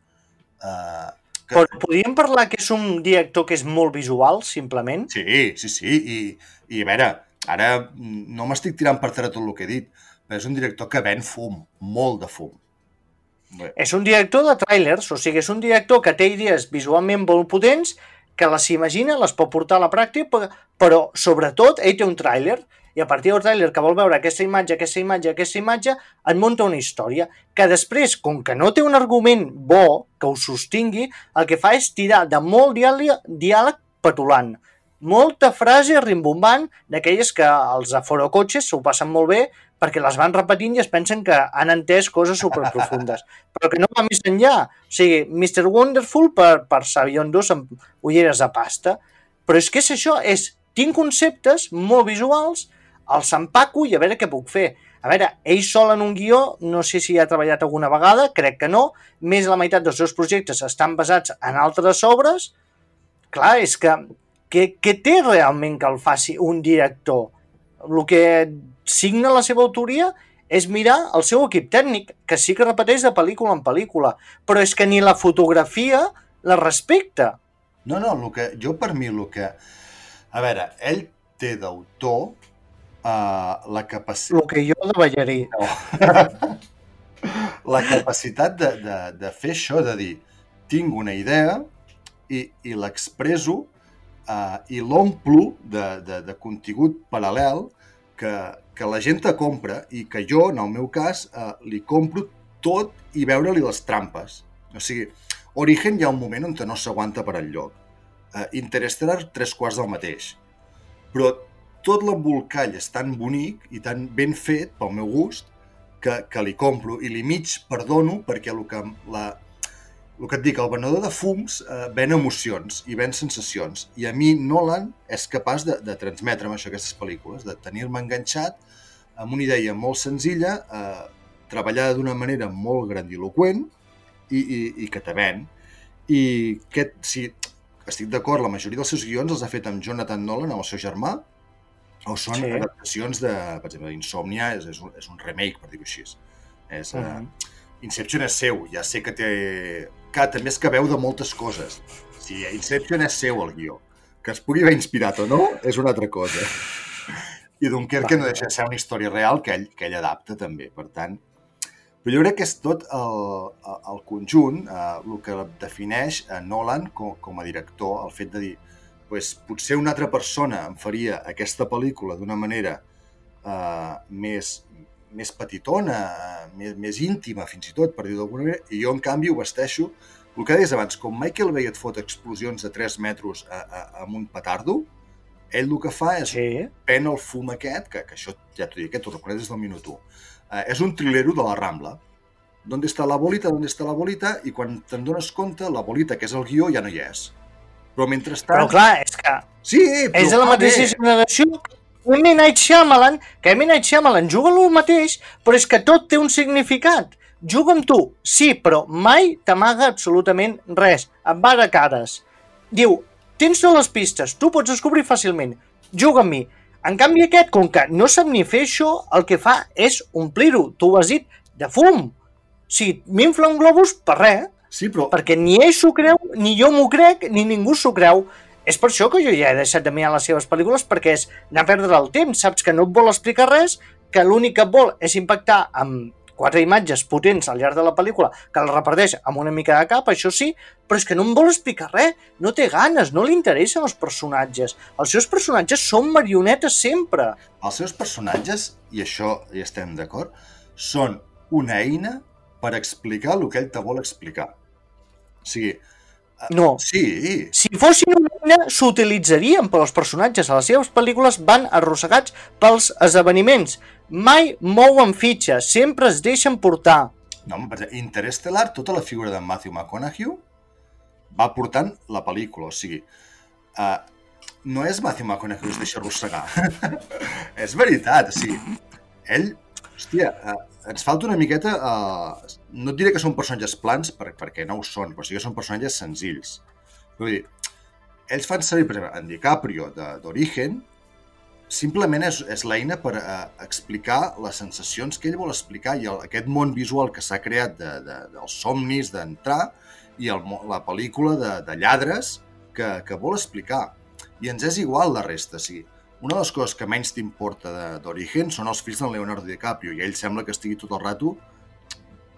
Uh, que... Però podríem parlar que és un director que és molt visual, simplement? Sí, sí, sí, i, i a veure, ara mm, no m'estic tirant per terra tot el que he dit, però és un director que ven fum, molt de fum. Bé. És un director de trailers, o sigui, és un director que té idees visualment molt potents, que les imagina, les pot portar a la pràctica, però sobretot ell té un tràiler i a partir del tràiler que vol veure aquesta imatge, aquesta imatge, aquesta imatge, et munta una història que després, com que no té un argument bo que ho sostingui, el que fa és tirar de molt diàleg, diàleg petulant. Molta frase rimbombant d'aquelles que els aforocotxes s'ho passen molt bé perquè les van repetint i es pensen que han entès coses superprofundes, però que no va més enllà. O sigui, Mr. Wonderful per, per sabiondos amb ulleres de pasta. Però és que és això, és, tinc conceptes molt visuals, els empaco i a veure què puc fer. A veure, ell sol en un guió, no sé si ha treballat alguna vegada, crec que no, més de la meitat dels seus projectes estan basats en altres obres. Clar, és que què, què té realment que el faci un director? El que signa la seva autoria és mirar el seu equip tècnic, que sí que repeteix de pel·lícula en pel·lícula, però és que ni la fotografia la respecta. No, no, el que, jo per mi el que... A veure, ell té d'autor uh, la capacitat... El que jo de ballarí. No. la capacitat de, de, de fer això, de dir, tinc una idea i, i l'expreso uh, i l'omplo de, de, de contingut paral·lel que, que la gent te compra i que jo, en el meu cas, uh, li compro tot i veure-li les trampes. O sigui, Origen hi ha un moment on no s'aguanta per al lloc. Uh, Interstellar, tres quarts del mateix. Però tot l'embolcall és tan bonic i tan ben fet, pel meu gust, que, que li compro i li mig perdono perquè el que, la, el que et dic, el venedor de fums eh, ven emocions i ven sensacions. I a mi Nolan és capaç de, de transmetre'm això, aquestes pel·lícules, de tenir-me enganxat amb una idea molt senzilla, eh, treballada d'una manera molt grandiloquent i, i, i que te ven. I aquest, si estic d'acord, la majoria dels seus guions els ha fet amb Jonathan Nolan, amb el seu germà, o són sí. adaptacions de, per exemple, Insomnia és, és, un, és un remake, per dir-ho així. És, uh -huh. uh, Inception és seu, ja sé que té... Que també és que veu de moltes coses. Si Inception és seu, el guió. Que es pugui haver inspirat o no, és una altra cosa. I Dunkerque no deixa de ser una història real que ell, que ell adapta també, per tant... Però jo crec que és tot el, el conjunt, eh, el que defineix a Nolan com, com a director, el fet de dir pues, potser una altra persona em faria aquesta pel·lícula d'una manera uh, més, més petitona, més, més íntima, fins i tot, per dir-ho d'alguna manera, i jo, en canvi, ho vesteixo, el que deies abans, com Michael Bay et fot explosions de 3 metres a, a, amb un petardo, ell el que fa és sí. pen el fum aquest, que, que això ja t'ho dic, que t'ho reconec des del minut 1. Uh, és un trilero de la Rambla. D'on està la bolita, d'on està la bolita, i quan te'n dones compte, la bolita, que és el guió, ja no hi és. Però mentrestant... Però clar, és que... Sí, però és de la mateixa generació que M. Night Shyamalan, que M. Night Shyamalan juga el mateix, però és que tot té un significat. Juga amb tu, sí, però mai t'amaga absolutament res. Et va de cares. Diu, tens totes les pistes, tu pots descobrir fàcilment. Juga amb mi. En canvi aquest, com que no sap ni fer això, el que fa és omplir-ho, tu ho has dit, de fum. Si m'infla un globus, per res. Sí, però... Perquè ni ell s'ho creu, ni jo m'ho crec, ni ningú s'ho creu. És per això que jo ja he deixat de mirar les seves pel·lícules, perquè és anar a perdre el temps, saps que no et vol explicar res, que l'únic que vol és impactar amb quatre imatges potents al llarg de la pel·lícula, que el reparteix amb una mica de cap, això sí, però és que no em vol explicar res, no té ganes, no li interessen els personatges. Els seus personatges són marionetes sempre. Els seus personatges, i això hi estem d'acord, són una eina per explicar el que ell te vol explicar. O sigui, no. Sí. Si fossin una eina, s'utilitzarien, però els personatges a les seves pel·lícules van arrossegats pels esdeveniments. Mai mouen fitxa, sempre es deixen portar. No, per exemple, Interstellar, tota la figura de Matthew McConaughey va portant la pel·lícula, o sigui, uh, no és Matthew McConaughey que es deixa arrossegar. és veritat, o sigui, ell, hòstia, uh, ens falta una miqueta... Uh, no et diré que són personatges plans, per, perquè no ho són, però sí que són personatges senzills. Vull dir, ells fan servir, per exemple, en DiCaprio d'Origen, simplement és, és l'eina per uh, explicar les sensacions que ell vol explicar i el, aquest món visual que s'ha creat de, de, dels somnis d'entrar i el, la pel·lícula de, de lladres que, que vol explicar. I ens és igual la resta, sigui, una de les coses que menys t'importa d'Origen són els fills del Leonardo DiCaprio i ell sembla que estigui tot el rato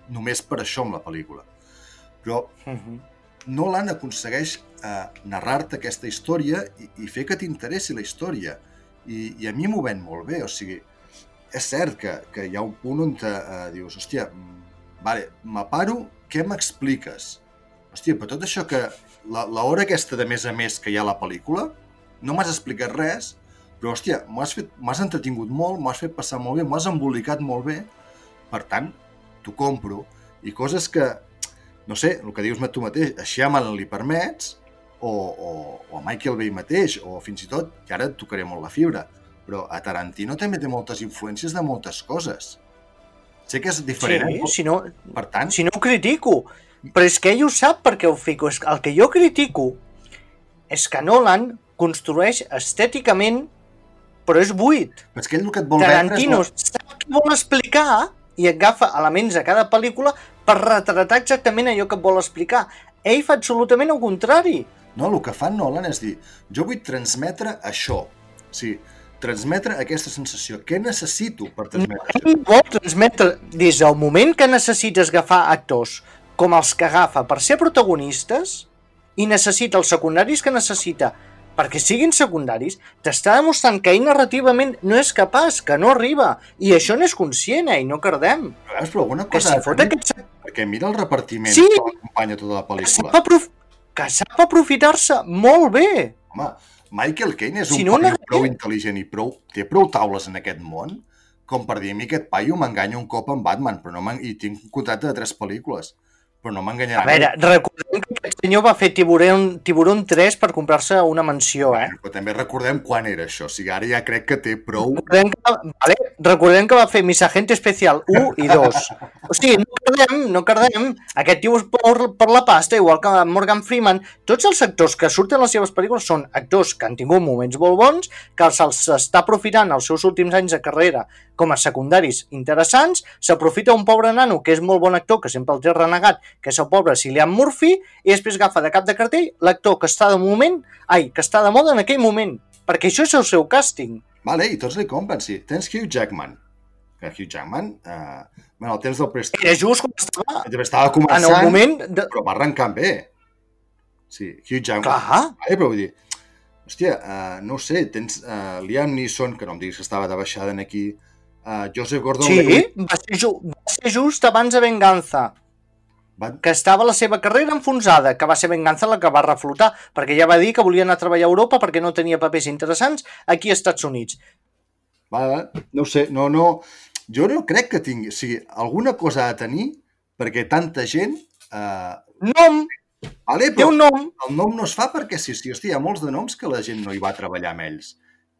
només per això amb la pel·lícula. Però Uh -huh. Nolan aconsegueix eh, narrar-te aquesta història i, i fer que t'interessi la història. I, I a mi m'ho ven molt bé, o sigui, és cert que, que hi ha un punt on te, eh, dius, hòstia, mm, vale, m'aparo, què m'expliques? Hòstia, però tot això que... la- L'hora aquesta de més a més que hi ha a la pel·lícula, no m'has explicat res, però, hòstia, m'has entretingut molt, m'has fet passar molt bé, m'has embolicat molt bé, per tant, t'ho compro. I coses que, no sé, el que dius tu mateix, a Shyamalan li permets, o, o, o a Michael Bay mateix, o fins i tot, que ara et tocaré molt la fibra, però a Tarantino també té moltes influències de moltes coses. Sé que és diferent, Sí, eh? si no, per tant, si no ho critico. Però és que ell ho sap perquè ho fico. El que jo critico és que Nolan construeix estèticament, però és buit. però és que ell el que et vol Tarantino vendre és... sap què vol explicar i agafa elements de cada pel·lícula per retratar exactament allò que et vol explicar. Ell fa absolutament el contrari. No, el que fa Nolan és dir, jo vull transmetre això. O sigui, transmetre aquesta sensació. Què necessito per transmetre això? Ell vol transmetre des del moment que necessites agafar actors com els que agafa per ser protagonistes i necessita els secundaris que necessita perquè siguin secundaris, t'està demostrant que ell narrativament no és capaç, que no arriba, i això no és conscient, eh? i no cardem. Veus, però alguna Que cosa... si fot aquest... Perquè mira el repartiment Sí. que l'acompanya tota la Que pel·lícula. sap, aprof... que sap aprofitar-se molt bé. Home, Michael Caine és un Si si no, no- prou intel·ligent i prou, té prou taules en aquest món com per dir a mi aquest paio m'enganya un cop amb Batman però no i tinc un contracte de tres pel·lícules però no m'enganyarà A veure, recordem que aquest senyor va fer Tiburon, Tiburon 3 per comprar-se una mansió, eh? Però també recordem quan era això. O sigui, ara ja crec que té prou... Recordem que, vale, recordem que va fer Miss Agente Especial 1 i 2. O sigui, no cardem, no cardem. Aquest tio per, per la pasta, igual que Morgan Freeman. Tots els actors que surten a les seves pel·lícules són actors que han tingut moments molt bons, que se'ls està aprofitant els seus últims anys de carrera com a secundaris interessants, s'aprofita un pobre nano que és molt bon actor, que sempre el té renegat, que és el pobre Cillian Murphy, i després agafa de cap de cartell l'actor que està de moment, ai, que està de moda en aquell moment, perquè això és el seu càsting. Vale, i tots li compren, sí. Tens Hugh Jackman. Que Hugh Jackman, eh, bueno, el temps del prestigi, Era just quan estava estava en començant, el moment de... però va arrencar bé. Sí, Hugh Jackman. Clar, Vale, però vull dir, hòstia, uh, no ho sé, tens uh, Liam Neeson, que no em diguis que estava de baixada en aquí, uh, Joseph sí, Gordon-Levitt, va ser, ju va ser just abans de Venganza, que estava la seva carrera enfonsada, que va ser Venganza la que va reflotar, perquè ja va dir que volia anar a treballar a Europa perquè no tenia papers interessants aquí als Estats Units. va, no sé, no, no, jo no crec que tingui, o sigui, alguna cosa ha de tenir perquè tanta gent, uh, Nom, vale, té però un nom, el nom no es fa perquè sí, sí, hòstia, hi ha molts de noms que la gent no hi va treballar amb ells.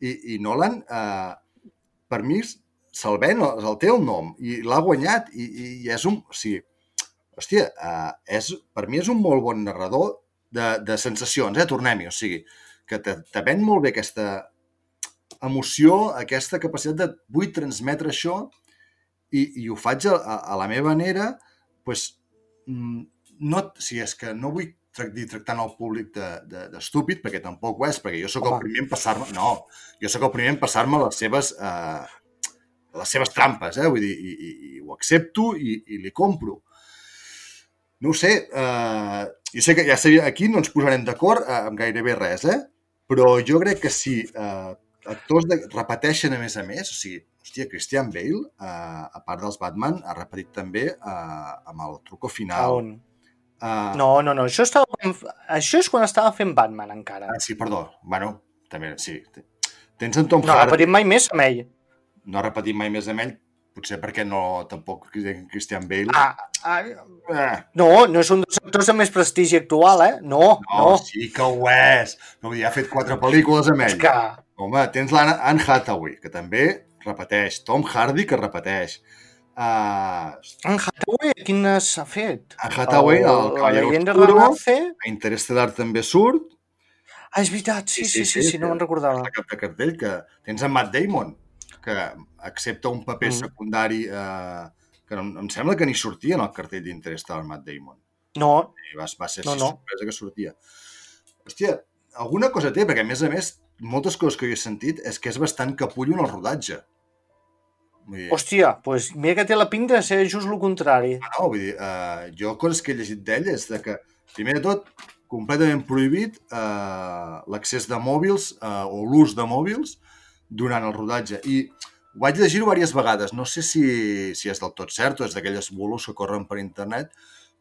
I, i Nolan, eh, per mi, se'l ven, el té el nom, i l'ha guanyat, i, i, i és un... O sigui, hòstia, eh, és, per mi és un molt bon narrador de, de sensacions, eh? Tornem-hi, o sigui, que te, te ven molt bé aquesta emoció, aquesta capacitat de vull transmetre això i, i ho faig a, a, a la meva manera, pues, mm, no, si és que no vull dir tractant el públic d'estúpid, de, d'estúpid, perquè tampoc ho és, perquè jo sóc el primer en passar-me... No, jo sóc el primer en passar-me les seves... Eh, les seves trampes, eh? Vull dir, i, i, i ho accepto i, i li compro. No ho sé, eh, jo sé que ja sabia, aquí no ens posarem d'acord eh, amb gairebé res, eh? Però jo crec que si eh, actors de, repeteixen a més a més, o sigui, hòstia, Christian Bale, eh, a part dels Batman, ha repetit també eh, amb el truco a final. on? Eh, No, no, no, això, estava, això és quan estava fent Batman encara. Ah, sí, perdó. Bueno, també, sí. Tens en Tom No ha Hardy, repetit mai més amb ell. no ha repetit mai més amb ell, potser perquè no, tampoc Christian Bale. Ah, ah, no, no és un dels actors amb més prestigi actual, eh? No, no, no. sí que ho és. No, dir, ha fet quatre pel·lícules amb És ell. que... Home, tens l'Anne Anne Hathaway, que també repeteix. Tom Hardy, que repeteix. Uh, En Hathaway, quines ha fet? Anne Hathaway, el, la Caballero Oscuro, a Interstellar també surt, Ah, és veritat, sí, sí, sí, sí, no me'n recordava. cap de cartell, que tens en Matt Damon, que accepta un paper Mm. secundari eh, que no, em sembla que ni sortia en el cartell d'Interstellar Matt Damon. No, I va, va ser No, no. sorpresa que sortia. Hòstia, alguna cosa té, perquè a més a més, moltes coses que jo he sentit és que és bastant capullo en el rodatge. Vull dir, Hòstia, doncs mira que té la pinta de ser just el contrari. no, vull dir uh, jo coses que he llegit d'ell és de que, primer de tot, completament prohibit uh, l'accés de mòbils uh, o l'ús de mòbils durant el rodatge. I ho vaig llegir diverses vegades, no sé si, si és del tot cert o és d'aquelles bulos que corren per internet,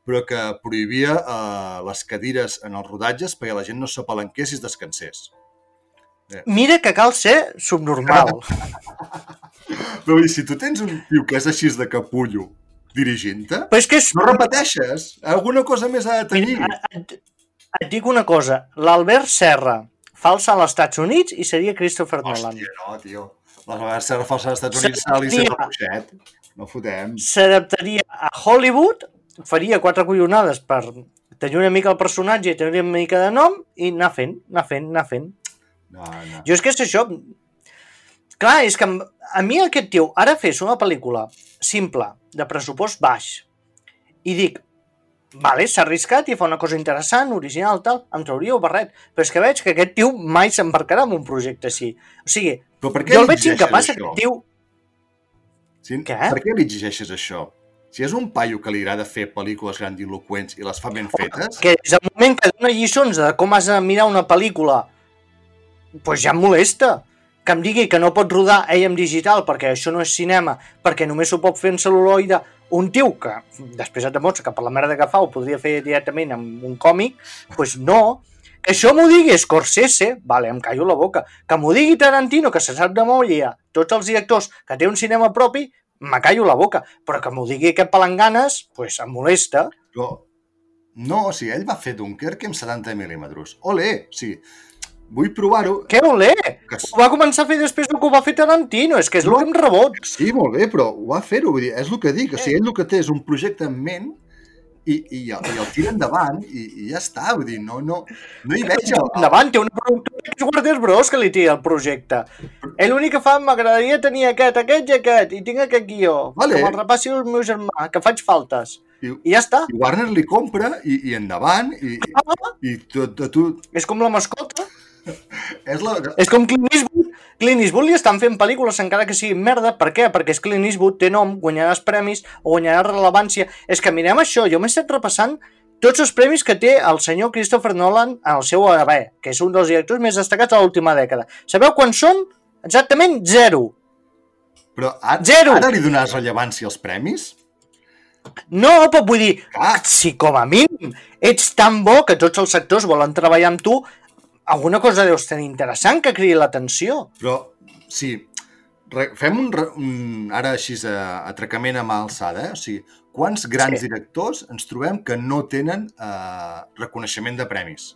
però que prohibia uh, les cadires en els rodatges perquè la gent no s'apalanqués i es descansés. Mira que cal ser subnormal. Però dir, si tu tens un tio que és així de capullo dirigint-te, és... no repeteixes. Alguna cosa més ha de tenir. Mira, et, et dic una cosa. L'Albert Serra falsa als Estats Units i seria Christopher Nolan. Hòstia, no, tio. La vegada serà falsa als Estats Units serà l'Alicia Seria- Robuixet. No fotem. S'adaptaria a Hollywood, faria quatre collonades per tenir una mica el personatge i tenir una mica de nom i anar fent, anar fent, anar fent. No, no. Jo és que és això... Clar, és que a mi aquest tio ara fes una pel·lícula simple, de pressupost baix, i dic, vale, s'ha arriscat i fa una cosa interessant, original, tal, em trauria el barret. Però és que veig que aquest tio mai s'embarcarà en un projecte així. O sigui, Però per què jo el veig incapaç, aquest tio... Sí? Què? Per què li exigeixes això? Si és un paio que li agrada fer pel·lícules grandiloquents i les fa ben fetes, que des del moment que dona lliçons de com has de mirar una pel·lícula, doncs ja em molesta. Que em digui que no pot rodar ell en digital perquè això no és cinema, perquè només ho pot fer en cel·luloide, un tio que després et demostra que per la merda que fa ho podria fer directament amb un còmic, doncs no. Que això m'ho digui Scorsese, vale, em callo la boca. Que m'ho digui Tarantino, que se sap de memòria tots els directors que té un cinema propi, me callo la boca. Però que m'ho digui aquest palanganes, doncs em molesta. però no, o sigui, ell va fer Dunkerque amb 70 mil·límetres. Ole! O sigui, vull provar-ho. Que olé! Que... Ho va començar a fer després del que ho va fer Tarantino, és que és el que em rebot. Sí, molt bé, però ho va fer-ho, vull dir, és el que dic. O sigui, ell el que té és un projecte en ment i, i, el, i el tira endavant i, i ja està, vull dir, no, no, no hi veig el, Endavant, té una productora que és Warner Bros que li tira el projecte. Ell l'únic que fa, m'agradaria tenir aquest, aquest i aquest, i tinc aquest guió. Vale. Que me'l repassi el meu germà, que faig faltes. I- I ja està. i Warner li compra i, i endavant i, i, i tu, tu, tu, És com la mascota. És la... És com Clint Eastwood. Clint Eastwood li estan fent pel·lícules encara que siguin merda. Per què? Perquè és Clint Eastwood, té nom, guanyaràs premis o guanyaràs rellevància. És que mirem això, jo m'he estat repassant tots els premis que té el senyor Christopher Nolan en el seu haver, que és un dels directors més destacats de l'última dècada. Sabeu quants són? Exactament zero. Però ara, Zero. ara li donaràs rellevància als premis? No, però vull dir, Clar. si com a mínim ets tan bo que tots els sectors volen treballar amb tu, alguna cosa deus tenir interessant que cridi l'atenció. Però, sí, fem un, un ara així a, atracament a mà alçada, eh? O sigui, quants grans Sí. directors ens trobem que no tenen eh, reconeixement de premis?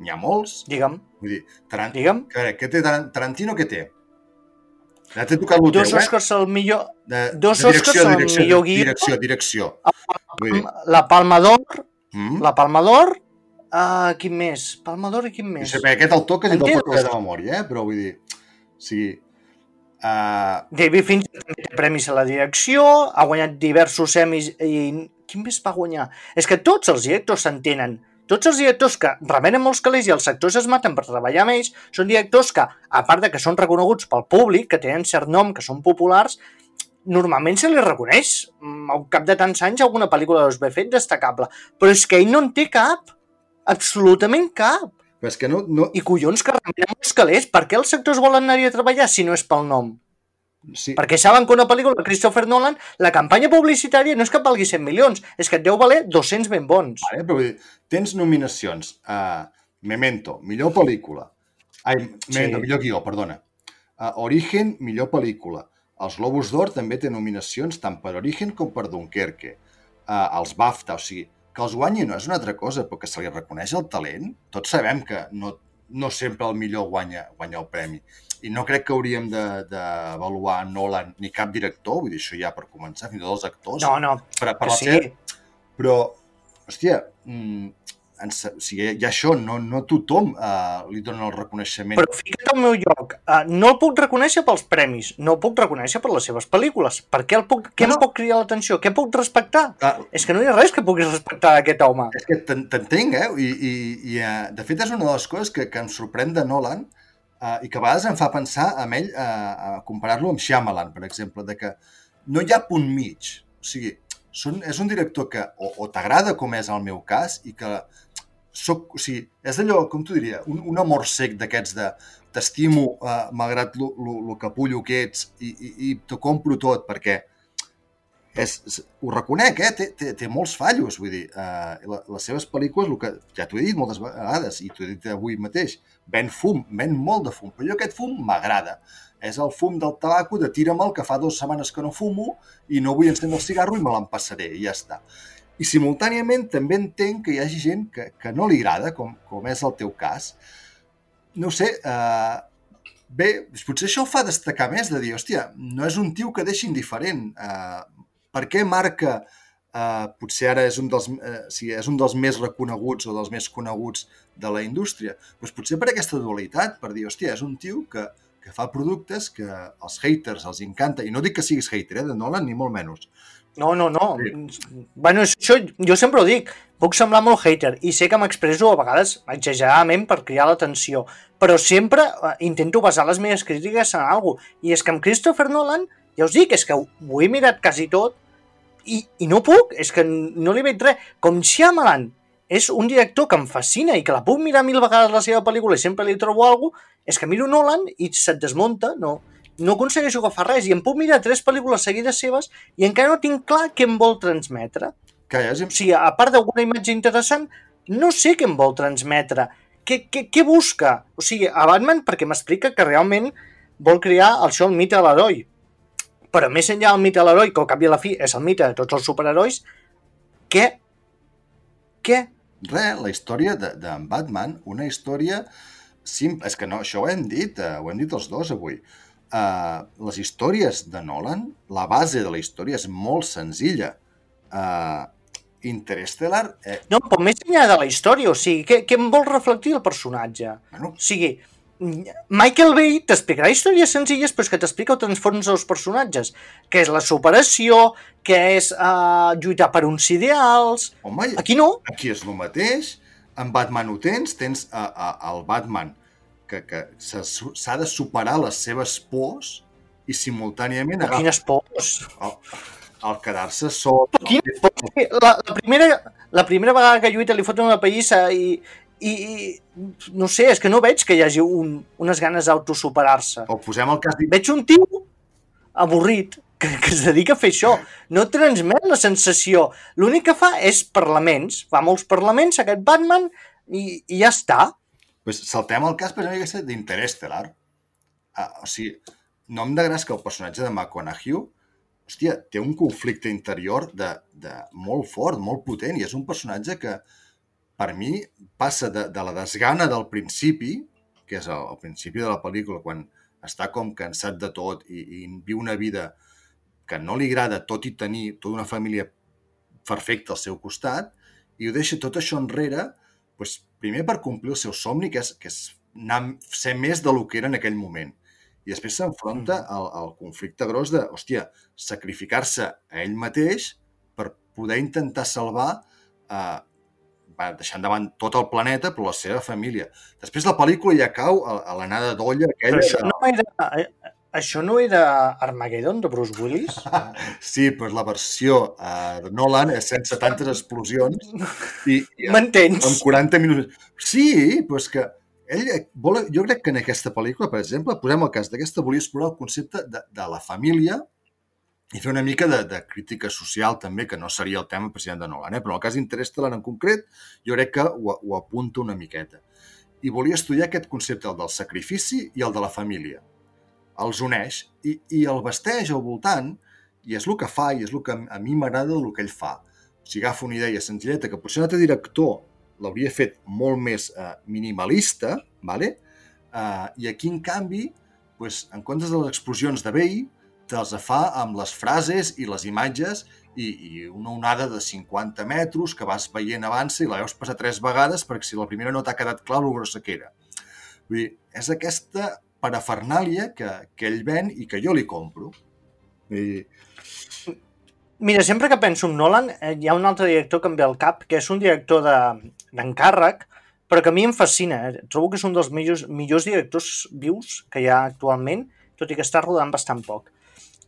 N'hi ha molts. Digue'm, Vull dir, Taran... digue'm. que, què té Taran- Tarantino, què té? Ja t'he tocat el Dos teu, eh? Oscars al millor... De, dos de Oscars al direcció, millor guió. Direcció, direcció. Vull dir, La Palma d'Or, mm? la Palma d'Or, uh, quin més? Palma d'Or i quin No més? sé, perquè aquest te'l Entens? pots fer de memòria, eh? Però vull dir, o sigui, uh, David Fincher també té premis a la direcció, ha guanyat diversos semis i... Quin més va guanyar? És que tots els directors s'entenen. Tots els directors que remenen molts calés i els actors es maten per treballar amb ells són directors que, a part de que són reconeguts pel públic, que tenen cert nom, que són populars, normalment se li reconeix mm, al cap de tants anys alguna pel·lícula deus haver fet destacable. Però és que ell no en té cap. Absolutament cap. però és que no, no, I collons que remenen molts calés. Per què els sectors volen anar-hi a treballar si no és pel nom? sí, Perquè saben que una pel·lícula de Christopher Nolan, la campanya publicitària no és que valgui 100 milions, és que et deu valer 200 ben bons. Vale, però dir, tens nominacions a Memento, millor pel·lícula. Ai, Memento, Sí. millor guió, perdona. A Origen, millor pel·lícula. Els Globus d'Or també té nominacions tant per Origen com per Dunkerque. Uh, els BAFTA, o sigui, que els guanyi no és una altra cosa, però que se li reconeix el talent. Tots sabem que no, no sempre el millor guanya, guanya el premi. I no crec que hauríem de- d'avaluar Nolan ni cap director, vull dir, això ja per començar, fins i tot els actors. No, no, per, per sí. seva però, hòstia, mm, ens, o sigui, hi ha això, no, no tothom uh, li dona el reconeixement. Però fica't al meu lloc. Uh, no el puc reconèixer pels premis, no el puc reconèixer per les seves pel·lícules. Per què, el puc, què No, em pot cridar l'atenció? Què puc respectar? Ah, És que no hi ha res que puguis respectar d'aquest home. és que t'en- t'entenc, eh? I, i, i uh, de fet és una de les coses que, que em sorprèn de Nolan, uh, i que a vegades em fa pensar amb ell, uh, a comparar-lo amb Shyamalan, per exemple, de que no hi ha punt mig. O sigui, són, és un director que o, o t'agrada, com és el meu cas, i que soc, o sigui, és allò, com t'ho diria, un, un amor sec d'aquests de t'estimo uh, malgrat el capullo que ets i, i, i t'ho compro tot perquè és, és, ho reconec, eh? té, té, té molts fallos, vull dir, la, les seves pel·lícules, el que ja t'ho he dit moltes vegades, i t'ho he dit avui mateix, ven fum, ven molt de fum, però jo aquest fum m'agrada. És el fum del tabaco de tira'm que fa dues setmanes que no fumo i no vull encendre el cigarro i me l'empassaré, i ja està. I simultàniament també entenc que hi hagi gent que, que no li agrada, com, com és el teu cas. No sé, eh, bé, potser això ho fa destacar més, de dir, hòstia, no és un tio que deixi indiferent. Eh, per què marca Uh, potser ara és un, dels, uh, sí, és un dels més reconeguts o dels més coneguts de la indústria. Pues potser per aquesta dualitat, per dir, hòstia, és un tio que, que fa productes que als haters els encanta, i no dic que siguis hater eh, de Nolan, ni molt menys, no, no, no. Sí. Bueno, això jo sempre ho dic. Puc semblar molt hater i sé que m'expresso a vegades exageradament per criar l'atenció, però sempre eh, intento basar les meves crítiques en alguna cosa. I és que amb Christopher Nolan, ja us dic, és que ho, ho he mirat quasi tot i, i no puc, és que no li veig res. Com Shyamalan és un director que em fascina i que la puc mirar mil vegades la seva pel·lícula i sempre li trobo alguna cosa, és que miro Nolan i se't desmunta, no? No aconsegueixo agafar res i em puc mirar tres pel·lícules seguides seves i encara no tinc clar què em vol transmetre. Que és... O sigui, a part d'alguna imatge interessant, no sé què em vol transmetre. Què, què, què busca? O sigui, a Batman perquè m'explica que realment vol crear el això, el mite de l'heroi. Però més enllà del mite de l'heroi, que al cap i a la fi és el mite de tots els superherois, què? Què? Res, la història de, de Batman, una història simple. És que no, això ho hem dit, eh, ho hem dit els dos avui uh, les històries de Nolan, la base de la història és molt senzilla. Uh, Interstellar... Eh... No, però més enllà de la història, o sigui, què, què em vol reflectir el personatge? Bueno. O sigui, Michael Bay t'explicarà històries senzilles però és que t'explica el transforms dels personatges que és la superació que és uh, lluitar per uns ideals Home, aquí no aquí és el mateix en Batman ho tens, tens uh, uh, el Batman que, que s'ha de superar les seves pors i simultàniament... Agafa... Quines pors? El, el quedar-se sol... Quines pors? La, la, primera, la primera vegada que lluita li foten una pallissa i, i, i no sé, és que no veig que hi hagi un, unes ganes d'autosuperar-se. O posem el cas... Veig un tio avorrit que, que es dedica a fer això. No transmet la sensació. L'únic que fa és parlaments. Fa molts parlaments, aquest Batman, i, i ja està pues saltem el cas, per exemple, d'Interestelar. Ah, o sigui, no em de gras que el personatge de McConaughey hòstia, té un conflicte interior de, de molt fort, molt potent, i és un personatge que, per mi, passa de, de la desgana del principi, que és el, el principi de la pel·lícula, quan està com cansat de tot i, i viu una vida que no li agrada, tot i tenir tota una família perfecta al seu costat, i ho deixa tot això enrere pues, primer per complir el seu somni, que és, que és anar, ser més de lo que era en aquell moment. I després s'enfronta mm. al, al conflicte gros de, hòstia, sacrificar-se a ell mateix per poder intentar salvar eh, va deixant davant tot el planeta, però la seva família. Després la pel·lícula ja cau a, a l'anada d'olla aquella... Però això no era, això no era Armageddon de Bruce Willis? sí, però la versió uh, de Nolan és sense tantes explosions i, i M'entens? amb 40 minuts. Sí, però és que ell vol, jo crec que en aquesta pel·lícula, per exemple, posem el cas d'aquesta, volia explorar el concepte de, de la família i fer una mica de, de crítica social també, que no seria el tema president de Nolan, eh? però en el cas d'Interstellar en concret, jo crec que ho, ho apunto una miqueta. I volia estudiar aquest concepte, el del sacrifici i el de la família els uneix i, i el vesteix al voltant i és el que fa i és el que a mi m'agrada del que ell fa. Sigui, agafa una idea senzilleta que potser un altre director l'hauria fet molt més eh, minimalista, ¿vale? eh, i aquí, en canvi, pues, en comptes de les explosions de vell, te'ls fa amb les frases i les imatges i, i una onada de 50 metres que vas veient avança i la veus passar tres vegades perquè si la primera no t'ha quedat clar el grossa que era. Vull dir, és aquesta parafernàlia que, que ell ven i que jo li compro. I... Mira, sempre que penso en Nolan, eh, hi ha un altre director que em ve al cap, que és un director d'encàrrec, de, però que a mi em fascina. Eh? Trobo que és un dels millors, millors directors vius que hi ha actualment, tot i que està rodant bastant poc,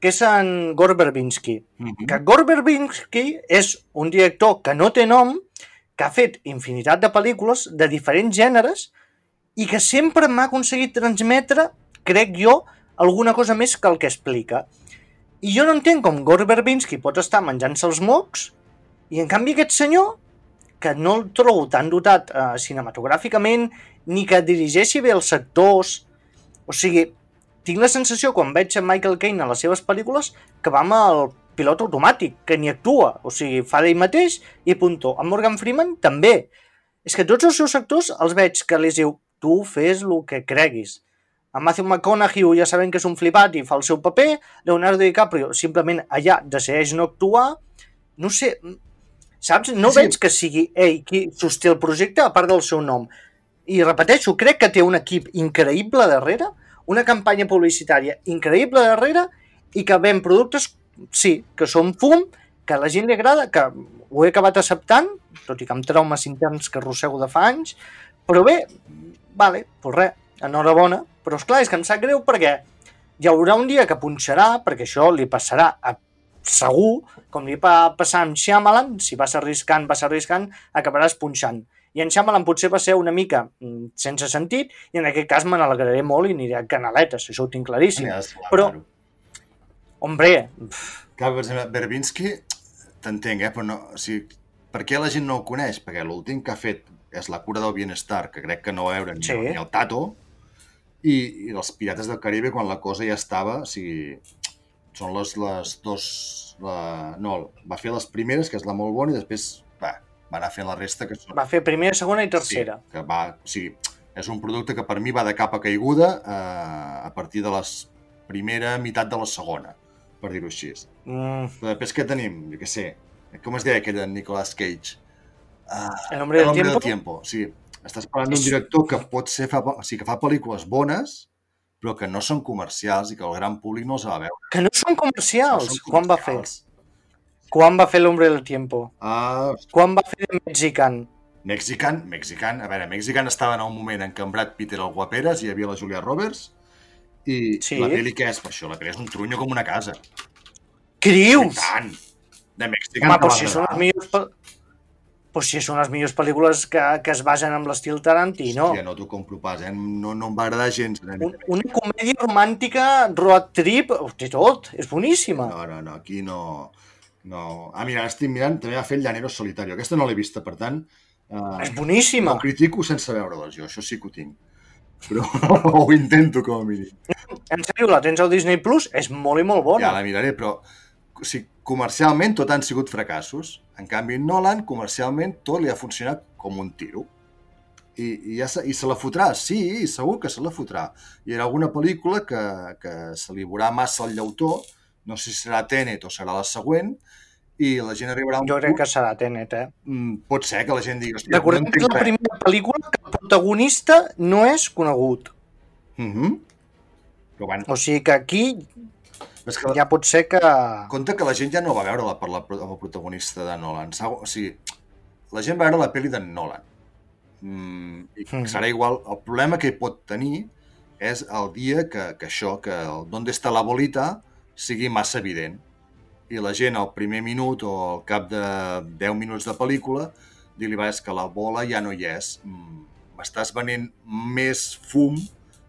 que és en Gore Verbinski. Mm -hmm. Que Gore Verbinski és un director que no té nom, que ha fet infinitat de pel·lícules de diferents gèneres i que sempre m'ha aconseguit transmetre, crec jo, alguna cosa més que el que explica. I jo no entenc com Gore Verbinski pot estar menjant-se els mocs i en canvi aquest senyor, que no el trobo tan dotat eh, cinematogràficament ni que dirigeixi bé els sectors, o sigui, tinc la sensació quan veig a Michael Caine a les seves pel·lícules que va amb el pilot automàtic, que ni actua, o sigui, fa d'ell mateix i punto. En Morgan Freeman també. És que tots els seus actors els veig que li diu tu fes el que creguis. A Matthew McConaughey ja sabem que és un flipat i fa el seu paper, Leonardo DiCaprio simplement allà decideix no actuar, no sé, saps? No sí. veig que sigui ell qui sosté el projecte a part del seu nom. I repeteixo, crec que té un equip increïble darrere, una campanya publicitària increïble darrere i que ven productes, sí, que són fum, que a la gent li agrada, que ho he acabat acceptant, tot i que amb traumes interns que arrossego de fa anys, però bé, vale, doncs res, enhorabona, però és clar, és que em sap greu perquè hi haurà un dia que punxarà, perquè això li passarà a segur, com li va passar amb Shyamalan, si vas arriscant, vas arriscant, acabaràs punxant. I en Shyamalan potser va ser una mica mm, sense sentit, i en aquest cas me n'alegraré molt i aniré a canaletes, això ho tinc claríssim. Ja, però, hombre... Clar, per exemple, Berbinski, t'entenc, eh? però no, o sigui, per què la gent no el coneix? Perquè l'últim que ha fet és La cura del bienestar, que crec que no va veure ni, sí. ni el Tato, i, i els Pirates del Caribe, quan la cosa ja estava, o sigui, són les, les dos... La, no, va fer les primeres, que és la molt bona, i després va, va anar fent la resta. que són... Va fer primera, segona i tercera. Sí, que va, o sigui, és un producte que per mi va de capa caiguda eh, a partir de la primera meitat de la segona, per dir-ho així. Mm. Però després què tenim? Jo què sé, com es deia aquell de Nicolas Cage? Uh, el nombre, el del, tiempo? del tiempo. Sí, estàs parlant d'un director que pot ser, fa, o sigui, que fa pel·lícules bones, però que no són comercials i que el gran públic no els va veure. Que no són comercials? No són comercials. Quan va fer? Quan va fer l'Hombre del Tiempo? Uh, Quan va fer de Mexican? Mexican, Mexican, a veure, Mexican estava en un moment en què en Brad Pitt era el guaperes, hi havia la Julia Roberts, i sí. la pel·li què és? Per això, la pel·li és un trunyo com una casa. Dius? I tant! De Mexican Home, però si són les millors, pues si són les millors pel·lícules que, que es basen en l'estil Tarantino. Hòstia, no t'ho compro pas, eh? No, no em va agradar gens. Un, una comèdia romàntica, road trip, té tot, és boníssima. No, no, no, aquí no... no. Ah, mira, estic mirant, també ha fet Llanero Solitario. Aquesta no l'he vista, per tant... Uh, és boníssima. Ho critico sense veure-la, jo, això sí que ho tinc. Però ho intento, com a mínim. En sèrio, la tens al Disney Plus? És molt i molt bona. Ja la miraré, però o sigui, comercialment tot han sigut fracassos. En canvi, Nolan, comercialment, tot li ha funcionat com un tiro. I, i, ja se, i se la fotrà, sí, segur que se la fotrà. Hi ha alguna pel·lícula que, que se li veurà massa el llautó, no sé si serà Tenet o serà la següent, i la gent arribarà a un Jo crec punt... que serà Tenet, eh? Mm, pot ser que la gent digui... Recordem no que és la primera pel·lícula que el protagonista no és conegut. Mm -hmm. Però, bueno. O sigui que aquí és que ja pot ser que... Compte que la gent ja no va veure-la per la, amb el protagonista de Nolan. O sigui, la gent va veure la pel·li de Nolan. Mm, I mm. serà igual. El problema que pot tenir és el dia que, que això, que el d'on està la bolita sigui massa evident. I la gent al primer minut o al cap de 10 minuts de pel·lícula dir-li, va, és que la bola ja no hi és. Mm, m'estàs venent més fum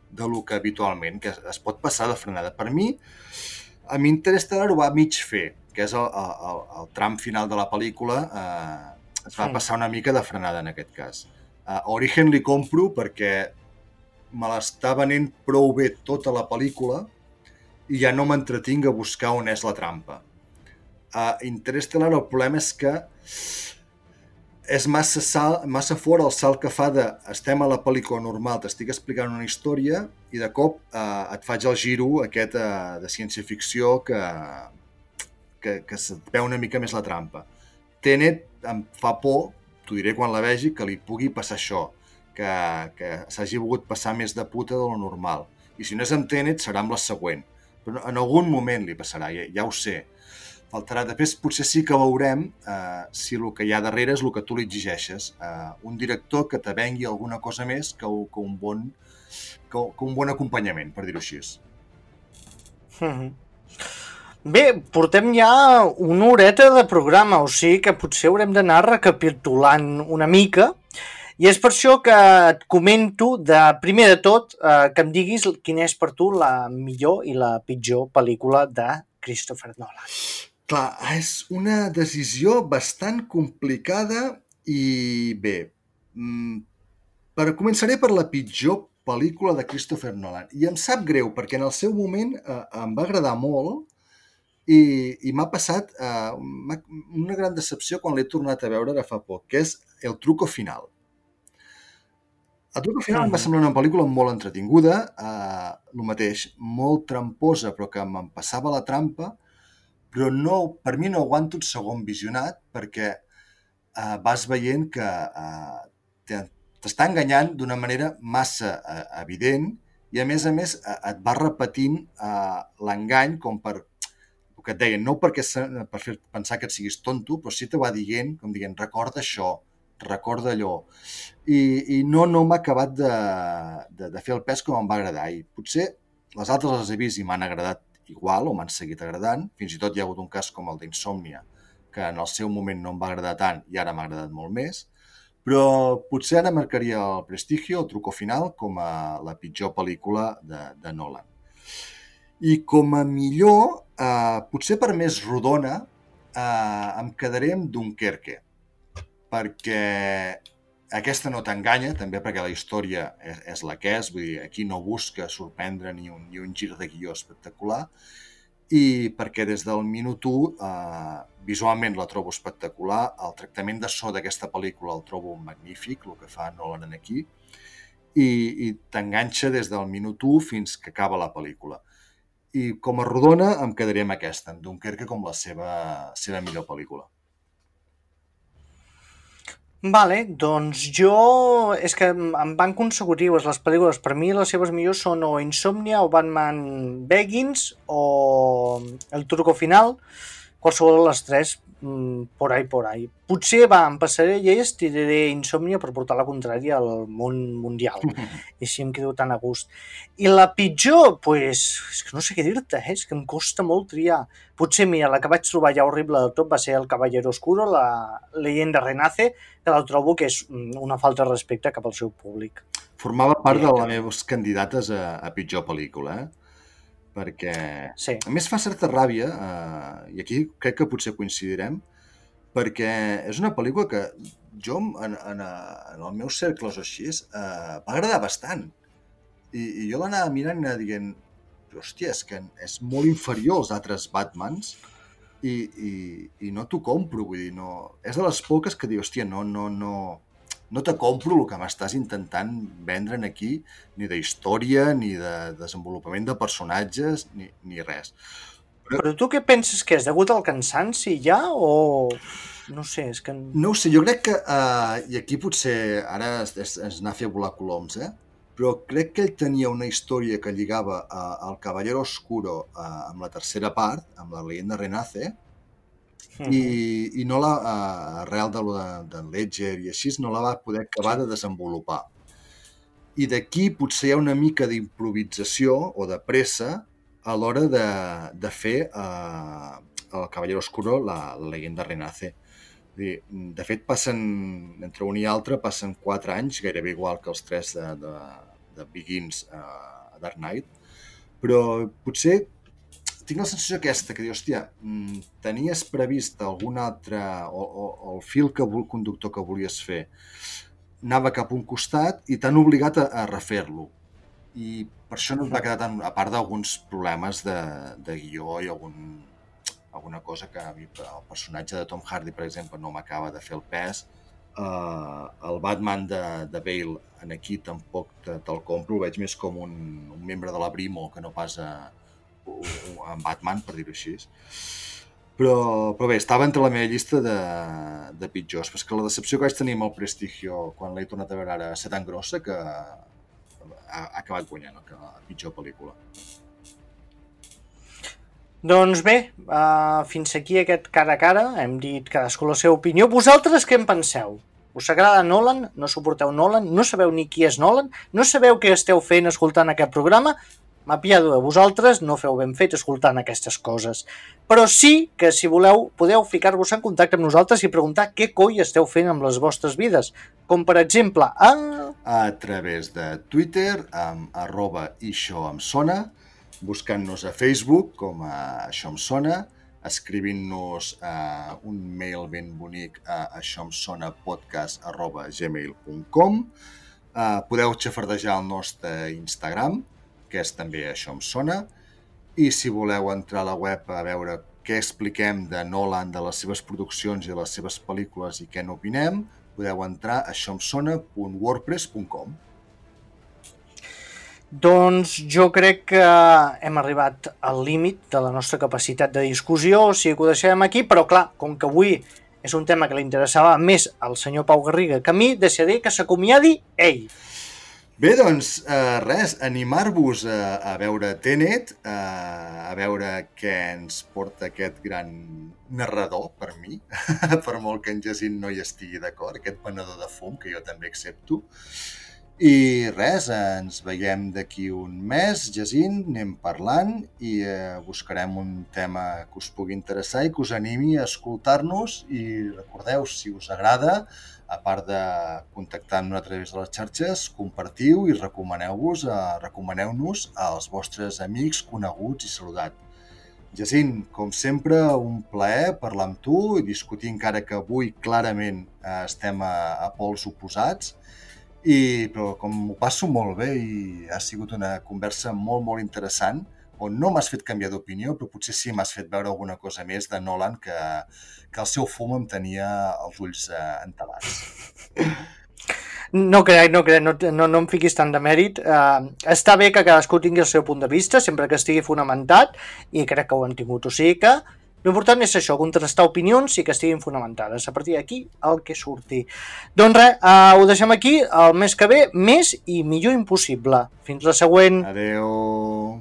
de lo que habitualment, que es pot passar de frenada. Per mi, a mi Interstellar ho va mig fer, que és el, el, el tram final de la pel·lícula, eh, es va sí. passar una mica de frenada en aquest cas. Uh, Origen li compro perquè me l'està venent prou bé tota la pel·lícula i ja no m'entretinc a buscar on és la trampa. Uh, Interstellar el problema és que és massa, sal, massa fora el salt que fa de estem a la pel·lícula normal, t'estic explicant una història i de cop eh, et faig el giro aquest eh, de ciència-ficció que, que, que se't veu una mica més la trampa. Tenet em fa por, t'ho diré quan la vegi, que li pugui passar això, que, que s'hagi volgut passar més de puta de lo normal. I si no és amb Tenet, serà amb la següent. Però en algun moment li passarà, ja, ja ho sé. Faltarà. Després potser sí que veurem eh, si el que hi ha darrere és el que tu li exigeixes. Eh, un director que te vengui alguna cosa més que, que, un, bon, que, que un bon acompanyament, per dir-ho així. Mm -hmm. Bé, portem ja una horeta de programa, o sigui que potser haurem d'anar recapitulant una mica i és per això que et comento, de primer de tot, eh, que em diguis quina és per tu la millor i la pitjor pel·lícula de Christopher Nolan. Clar, és una decisió bastant complicada i bé, mm, per, començaré per la pitjor pel·lícula de Christopher Nolan. I em sap greu, perquè en el seu moment eh, em va agradar molt i, i m'ha passat eh, una gran decepció quan l'he tornat a veure ara fa poc, que és El truco final. El truco final em va semblar una pel·lícula molt entretinguda, eh, el mateix, molt tramposa, però que me'n passava la trampa, però no, per mi no aguanto un segon visionat perquè eh, vas veient que eh, t'està enganyant d'una manera massa eh, evident i a més a més eh, et va repetint eh, l'engany com per el que et deien, no perquè per fer pensar que et siguis tonto, però sí te va dient, com dient, recorda això, recorda allò. I, i no, no m'ha acabat de, de, de fer el pes com em va agradar. I potser les altres les he vist i m'han agradat igual o m'han seguit agradant. Fins i tot hi ha hagut un cas com el d'Insòmnia, que en el seu moment no em va agradar tant i ara m'ha agradat molt més. Però potser ara marcaria el Prestigio, el truco final, com a la pitjor pel·lícula de, de Nolan. I com a millor, eh, potser per més rodona, eh, em quedaré amb Dunkerque, perquè aquesta no t'enganya, també perquè la història és, és la que és, vull dir, aquí no busca sorprendre ni un, ni un gir de guió espectacular, i perquè des del minut 1 eh, visualment la trobo espectacular, el tractament de so d'aquesta pel·lícula el trobo magnífic, el que fa Nolan aquí, i, i t'enganxa des del minut 1 fins que acaba la pel·lícula. I com a rodona em quedaria amb aquesta, en Dunkerque com la seva, seva millor pel·lícula. Vale, doncs jo... És que em van consecutives les pel·lícules. Per mi les seves millors són o Insomnia o Batman Begins o El Truco Final. Qualsevol de les tres Mm, por ahí, por ahí. Potser, va, em passaré lleis, tiraré Insòmnia per portar la contrària al món mundial. I així em quedo tan a gust. I la pitjor, pues, és que no sé què dir-te, eh? és que em costa molt triar. Potser, mira, la que vaig trobar ja horrible de tot va ser El Caballero Oscuro, la leyenda renace, que la trobo que és mm, una falta de respecte cap al seu públic. Formava part de les meves candidates a, a pitjor pel·lícula, eh? Perquè sí. a més fa certa ràbia, eh, i aquí crec que potser coincidirem, perquè és una pel·lícula que jo en, en, en els meus cercles o així eh, va agradar bastant. I, i jo l'anava mirant i anava dient hòstia, és que és molt inferior als altres Batmans i, i, i no t'ho compro, vull dir, no... És de les poques que diu, hòstia, no, no, no, no te compro el que m'estàs intentant vendre'n aquí, ni de història, ni de desenvolupament de personatges, ni, ni res. Però... Però tu què penses que és? Degut al cansanci ja o... No sé, és que... No ho sé, jo crec que... Uh, I aquí potser ara es, es, es anar a fer volar coloms, eh? Però crec que ell tenia una història que lligava uh, el Caballero Oscuro uh, amb la tercera part, amb la leyenda Renace, i, i no la, uh, arrel de, de, de Ledger i així, no la va poder acabar de desenvolupar. I d'aquí potser hi ha una mica d'improvisació o de pressa a l'hora de, de fer uh, el Cavallero Oscuro, la, la leyenda renace. Dir, de fet, passen, entre un i altre, passen quatre anys, gairebé igual que els tres de, de, de Begins uh, a Dark Knight, però potser tinc la sensació aquesta, que diu, hòstia, mm, tenies previst algun altre, o, o, o el fil que, el conductor que volies fer anava cap a un costat i t'han obligat a, a refer-lo. I per això no et va quedar tan... A part d'alguns problemes de, de guió i algun, alguna cosa que el personatge de Tom Hardy, per exemple, no m'acaba de fer el pes. Uh, el Batman de, de Bale en aquí tampoc te'l te compro, el veig més com un, un membre de la Brimo que no pas a, en Batman, per dir-ho així. Però, però bé, estava entre la meva llista de, de pitjors. Però és que la decepció que vaig tenir amb el Prestigio quan l'he tornat a veure ara ser tan grossa que ha, ha acabat guanyant la pitjor pel·lícula. Doncs bé, uh, fins aquí aquest cara a cara, hem dit cadascú la seva opinió. Vosaltres què en penseu? Us agrada Nolan? No suporteu Nolan? No sabeu ni qui és Nolan? No sabeu què esteu fent escoltant aquest programa? M'apiado de vosaltres, no feu ben fet escoltant aquestes coses. Però sí que, si voleu, podeu ficar-vos en contacte amb nosaltres i preguntar què coi esteu fent amb les vostres vides. Com, per exemple, a... A través de Twitter, amb arroba això em sona, buscant-nos a Facebook com a Això em sona, escrivint-nos uh, un mail ben bonic a aixòemsonapodcast.gmail.com uh, Podeu xafardejar el nostre Instagram, que és també Això em sona, i si voleu entrar a la web a veure què expliquem de Nolan, de les seves produccions i de les seves pel·lícules i què n'opinem, podeu entrar a aixòemsona.wordpress.com. Doncs jo crec que hem arribat al límit de la nostra capacitat de discussió, o sigui que ho deixem aquí, però clar, com que avui és un tema que li interessava més al senyor Pau Garriga que a mi, deixaré que s'acomiadi ell. Bé, doncs, eh, res, animar-vos a, a veure Tenet, a, a veure què ens porta aquest gran narrador, per mi, per molt que en Jacint no hi estigui d'acord, aquest venedor de fum, que jo també accepto, i res, ens veiem d'aquí un mes, Jacint, anem parlant i eh, buscarem un tema que us pugui interessar i que us animi a escoltar-nos. I recordeu, si us agrada, a part de contactar amb nosaltres a través de les xarxes, compartiu i recomaneu-vos, eh, recomaneu-nos als vostres amics, coneguts i saludat. Jacint, com sempre, un plaer parlar amb tu i discutir encara que avui clarament eh, estem a, a pols oposats, i, però com m'ho passo molt bé i ha sigut una conversa molt, molt interessant, on no m'has fet canviar d'opinió, però potser sí m'has fet veure alguna cosa més de Nolan que, que el seu fum em tenia els ulls eh, entelats. No crec, no crec, no, no, no em fiquis tant de mèrit. Uh, està bé que cadascú tingui el seu punt de vista, sempre que estigui fonamentat, i crec que ho han tingut. O sigui que L'important és això, contrastar opinions i que estiguin fonamentades. A partir d'aquí, el que surti. Doncs res, uh, ho deixem aquí. El mes que ve, més i millor impossible. Fins la següent. Adeu.